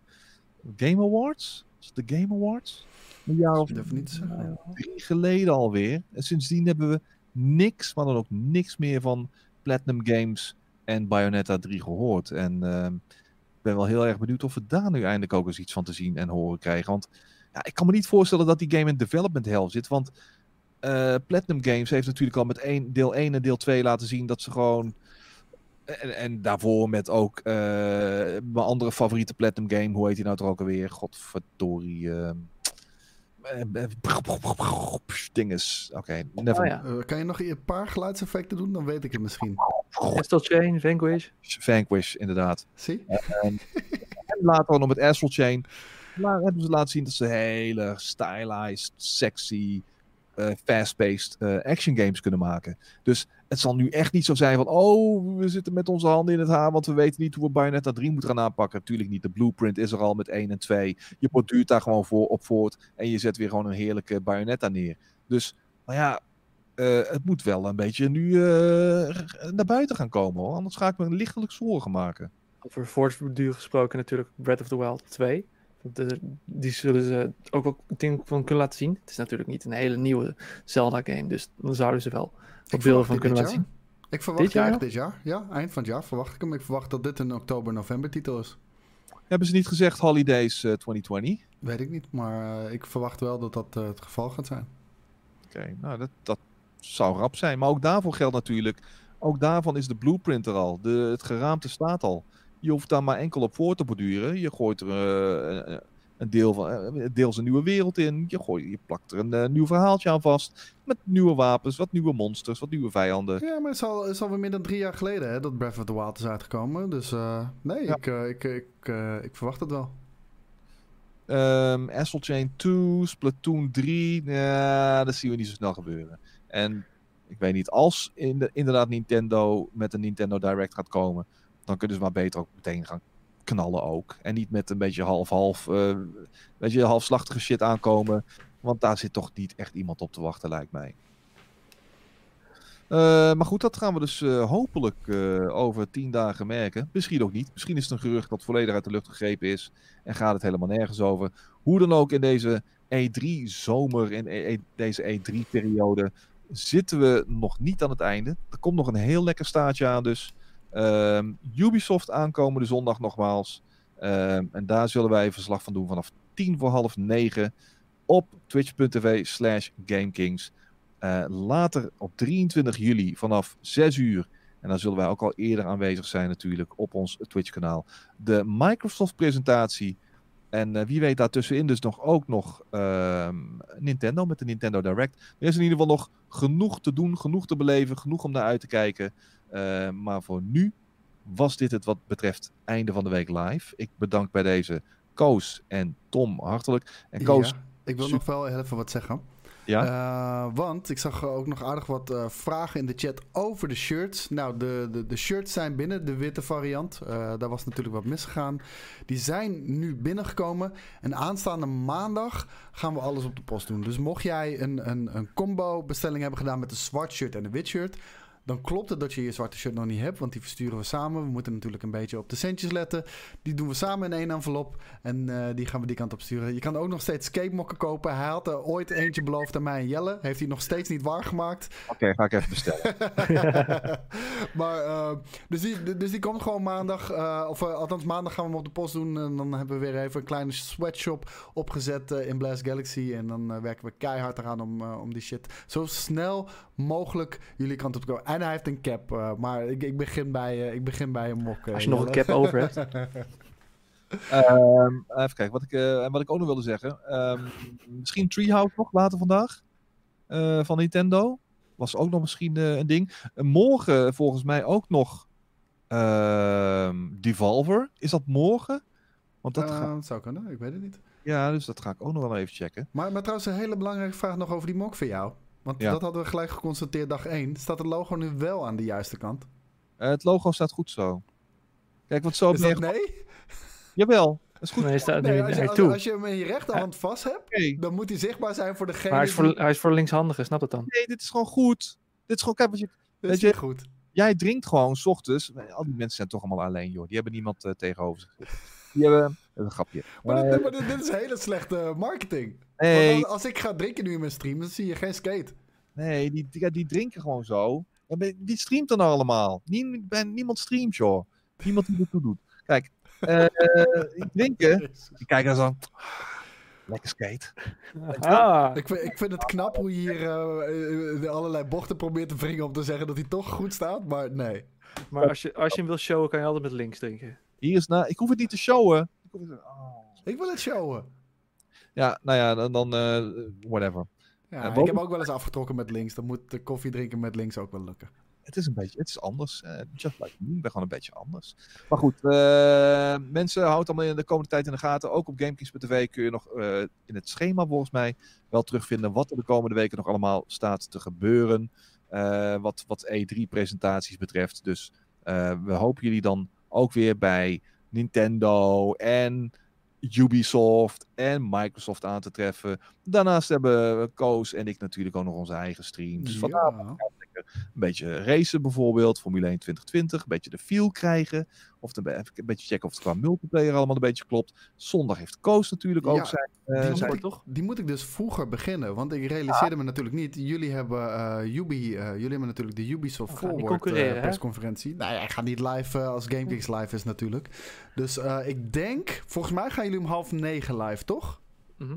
Game Awards. De Game Awards? Een jaar of drie geleden alweer. En sindsdien hebben we niks, maar dan ook niks meer van Platinum Games en Bayonetta 3 gehoord. En ehm, ik ben wel heel erg benieuwd of we daar nu eindelijk ook eens iets van te zien en horen krijgen. Want ja, ik kan me niet voorstellen dat die game in development hell zit. Want eh, Platinum Games heeft natuurlijk al met deel 1 en deel 2 laten zien dat ze gewoon. En, en daarvoor met ook eh, mijn andere favoriete Platinum game. Hoe heet die nou toch ook alweer? Godverdorie. Eh, dinges. Oké, never.
Oh ja.
Eh, kan je nog een paar geluidseffecten doen? Dan weet ik het misschien.
Astral Chain, Vanquish.
Vanquish, inderdaad.
Zie?
En later ook nog met Astral Chain. Maar hebben ze laten zien dat ze hele stylized, sexy, eh, fast-paced eh, action games kunnen maken. Dus het zal nu echt niet zo zijn van, oh, we zitten met onze handen in het haar, want we weten niet hoe we Bayonetta 3 moeten gaan aanpakken. Natuurlijk niet, de blueprint is er al met 1 en 2. Je borduurt daar gewoon voor, op voort en je zet weer gewoon een heerlijke Bayonetta neer. Dus, maar ja, eh, het moet wel een beetje nu eh, naar buiten gaan komen hoor. Anders ga ik me lichtelijk zorgen maken.
Over voortduur gesproken natuurlijk Breath of the Wild 2. De, die zullen ze ook wel dingen van kunnen laten zien. Het is natuurlijk niet een hele nieuwe Zelda-game, dus dan zouden ze wel wat beelden van kunnen laten zien.
Ik verwacht
Dit jaar
dit jaar. Ja, eind van het jaar verwacht ik hem. Ik verwacht dat dit een oktober-november titel is.
Hebben ze niet gezegd Holidays eh, 2020?
Weet ik niet, maar eh, ik verwacht wel dat dat eh, het geval gaat zijn.
Oké, nou dat, dat zou rap zijn. Maar ook daarvoor geldt natuurlijk, ook daarvan is de blueprint er al. De, het geraamte staat al. Je hoeft daar maar enkel op voor te borduren. Je gooit er eh, een- deel van, eh, deels een nieuwe wereld in. Je, gooit, je plakt er een eh, nieuw verhaaltje aan vast. Met nieuwe wapens, wat nieuwe monsters, wat nieuwe vijanden.
Ja, maar het is, al, het is alweer meer dan drie jaar geleden hè, dat Breath of the Wild is uitgekomen. Dus nee,
Ja.
ik, ik, ik, ik verwacht het wel.
Astral Chain 2, Splatoon 3, ja, dat zien we niet zo snel gebeuren. En ik weet niet, als in de, inderdaad Nintendo met een Nintendo Direct gaat komen, dan kunnen ze maar beter ook meteen gaan knallen ook. En niet met een beetje half-half, eh weet je, halfslachtige shit aankomen. Want daar zit toch niet echt iemand op te wachten, lijkt mij. Eh, maar goed, dat gaan we dus eh, hopelijk over tien dagen merken. Misschien ook niet. Misschien is het een gerucht dat volledig uit de lucht gegrepen is. En gaat het helemaal nergens over. Hoe dan ook in deze E3-zomer, in E- E- deze E3-periode, zitten we nog niet aan het einde. Er komt nog een heel lekker staartje aan dus. Ehm, Ubisoft aankomende zondag nogmaals. Ehm, en daar zullen wij verslag van doen vanaf tien voor half negen op twitch.tv slash GameKings. Eh, later op 23 juli vanaf 6 uur. En dan zullen wij ook al eerder aanwezig zijn natuurlijk op ons Twitch-kanaal. De Microsoft-presentatie. En eh, wie weet daartussenin dus nog ook nog ehm, Nintendo met de Nintendo Direct. Er is in ieder geval nog genoeg te doen, genoeg te beleven, genoeg om naar uit te kijken. Eh, maar voor nu was dit het wat betreft einde van de week live. Ik bedank bij deze Koos en Tom hartelijk. En Koos,
Ja, ik wil nog wel even wat zeggen.
ja,
Eh, want ik zag ook nog aardig wat eh, vragen in de chat over de shirts. Nou, de, de, de shirts zijn binnen, de witte variant. Daar was natuurlijk wat misgegaan. Die zijn nu binnengekomen. En aanstaande maandag gaan we alles op de post doen. Dus mocht jij een, een, een combo bestelling hebben gedaan met een zwart shirt en een wit shirt... Dan klopt het dat je je zwarte shirt nog niet hebt, want die versturen we samen. We moeten natuurlijk een beetje op de centjes letten. Die doen we samen in één envelop en eh, die gaan we die kant op sturen. Je kan ook nog steeds skatemokken kopen. Hij had er ooit eentje beloofd aan mij en Jelle. Heeft hij nog steeds niet waargemaakt.
oké, ga ik even bestellen.
maar, eh, dus, die, dus die komt gewoon maandag. eh, of althans, maandag gaan we hem op de post doen. En dan hebben we weer even een kleine sweatshop opgezet in Blast Galaxy. En dan werken we keihard eraan om, om die shit zo snel mogelijk jullie kant op te komen. En hij heeft een cap. eh, maar ik, ik, begin bij, eh, ik begin bij een mok. eh,
Als je nog een cap over hebt.
Ehm, even kijken, wat ik, eh, en wat ik ook nog wilde zeggen. Ehm, misschien Treehouse nog later vandaag. eh, van Nintendo. Was ook nog misschien eh, een ding. Morgen volgens mij ook nog ehm, Devolver. Is dat morgen? Want dat
zou kunnen, ik weet het niet.
ja, dus dat ga ik ook nog wel even checken.
Maar, maar trouwens, een hele belangrijke vraag nog over die mok voor jou. Want
Ja.
dat hadden we gelijk geconstateerd dag 1. Staat het logo nu wel aan de juiste kant?
Eh, het logo staat goed zo. Kijk, wat zo
Is dat nee?
Jawel, dat is goed.
Nee, staat nu
als, je, als,
toe.
als je hem in je rechterhand vast hebt, dan moet hij zichtbaar zijn voor degene
Maar hij is voor, hij is voor linkshandigen, snap dat dan?
Nee, dit is gewoon goed. Dit is gewoon, kijk, wat je,
Dat is
je-
goed.
jij drinkt gewoon 's ochtends. Al die mensen zijn toch allemaal alleen, joh. Die hebben niemand eh, tegenover zich. Die hebben. Dat is een grapje.
Maar,
Eh,
dit, maar dit, dit is hele slechte marketing.
Nee,
Want als, ik ga drinken nu in mijn stream, dan zie je geen skate.
nee die, die, die drinken gewoon zo. Wie streamt dan allemaal? Ben, niemand streamt, joh. Niemand die ertoe doet. Kijk, eh, die drinken. Die kijken dan zo. Lekker skate.
Ah,
Ik vind, ik vind het knap hoe je hier eh, eh, de allerlei bochten probeert te wringen om te zeggen dat hij toch goed staat, maar nee.
maar als je, als je hem wil showen, kan je altijd met links drinken.
Hier is na. Ik hoef het niet te showen. Ik hoef het, oh.
Ik wil het showen.
Ja, nou ja, dan, dan eh, whatever.
Ja,
Ja,
ik heb ook wel eens afgetrokken met links. Dan moet de koffie drinken met links ook wel lukken.
Het is een beetje, het is anders. eh, just like me, ik ben gewoon een beetje anders. Maar goed, eh, mensen, houd allemaal in de komende tijd in de gaten. Ook op GameKings.tv kun je nog eh, in het schema volgens mij wel terugvinden wat er de komende weken nog allemaal staat te gebeuren. eh, wat, wat E3-presentaties betreft. Dus eh, we hopen jullie dan ook weer bij Nintendo en Ubisoft en Microsoft aan te treffen. Daarnaast hebben Koos en ik natuurlijk ook nog onze eigen streams. Dus
Ja.
Een beetje racen bijvoorbeeld, Formule 1 2020, een beetje de feel krijgen. Of de, even een beetje checken of het qua multiplayer allemaal een beetje klopt. Zondag heeft Koos natuurlijk ook
Ja,
zijn,
Die
eh,
moet,
zijn...
ik, die moet ik dus vroeger beginnen. Want ik realiseerde me natuurlijk niet. Jullie hebben, eh, Ubi, eh, jullie hebben natuurlijk de Ubisoft Forward persconferentie. Nou ja, ik ga niet live als GameKings live is natuurlijk. Dus eh, ik denk, volgens mij gaan jullie om half negen live, toch?
Mhm.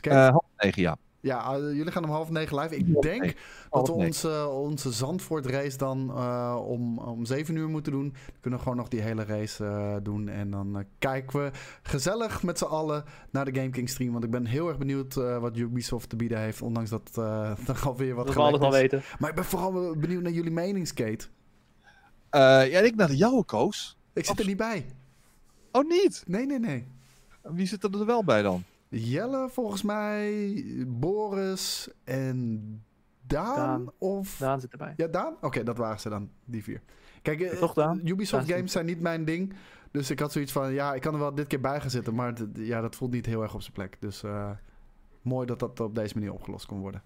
Eh, half negen, ja.
Ja, eh, jullie gaan om half negen live. Ik denk dat we onze, onze Zandvoort race dan eh, om, om 7 uur moeten doen. Dan kunnen we gewoon nog die hele race eh, doen. En dan kijken we gezellig met z'n allen naar de Game King stream. Want ik ben heel erg benieuwd eh, wat Ubisoft te bieden heeft. Ondanks dat eh er alweer wat
Dat we alles
is.
weten.
Maar ik ben vooral benieuwd naar jullie mening, Skate.
Eh, ja, en ik naar de jouwe, Koos.
Ik zit er niet bij.
Oh, niet?
Nee, nee, nee.
Wie zit er wel bij dan?
Jelle, volgens mij, Boris en Daan,
Daan.
of...
Daan zit erbij.
Ja, Daan? Oké, dat waren ze dan, die vier. Kijk, eh,
Toch Daan?
Ubisoft
Daan
games zijn niet mijn ding. Dus ik had zoiets van, ja, ik kan er wel dit keer bij gaan zitten. Maar ja, dat voelt niet heel erg op zijn plek. Dus eh, mooi dat dat op deze manier opgelost kon worden.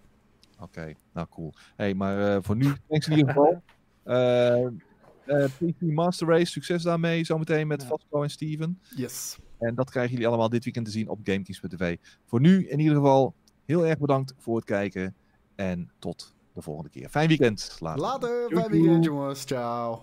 Oké, nou cool. hey, maar eh, voor nu, thanks in ieder geval. Eh, eh, PC Master Race, succes daarmee. Zometeen met
Ja.
Vasco en Steven.
Yes.
En dat krijgen jullie allemaal dit weekend te zien op GameKings.tv. Voor nu in ieder geval heel erg bedankt voor het kijken. En tot de volgende keer. Fijn weekend. Later.
Later,
Doei,
fijn weekend jongens. Ciao.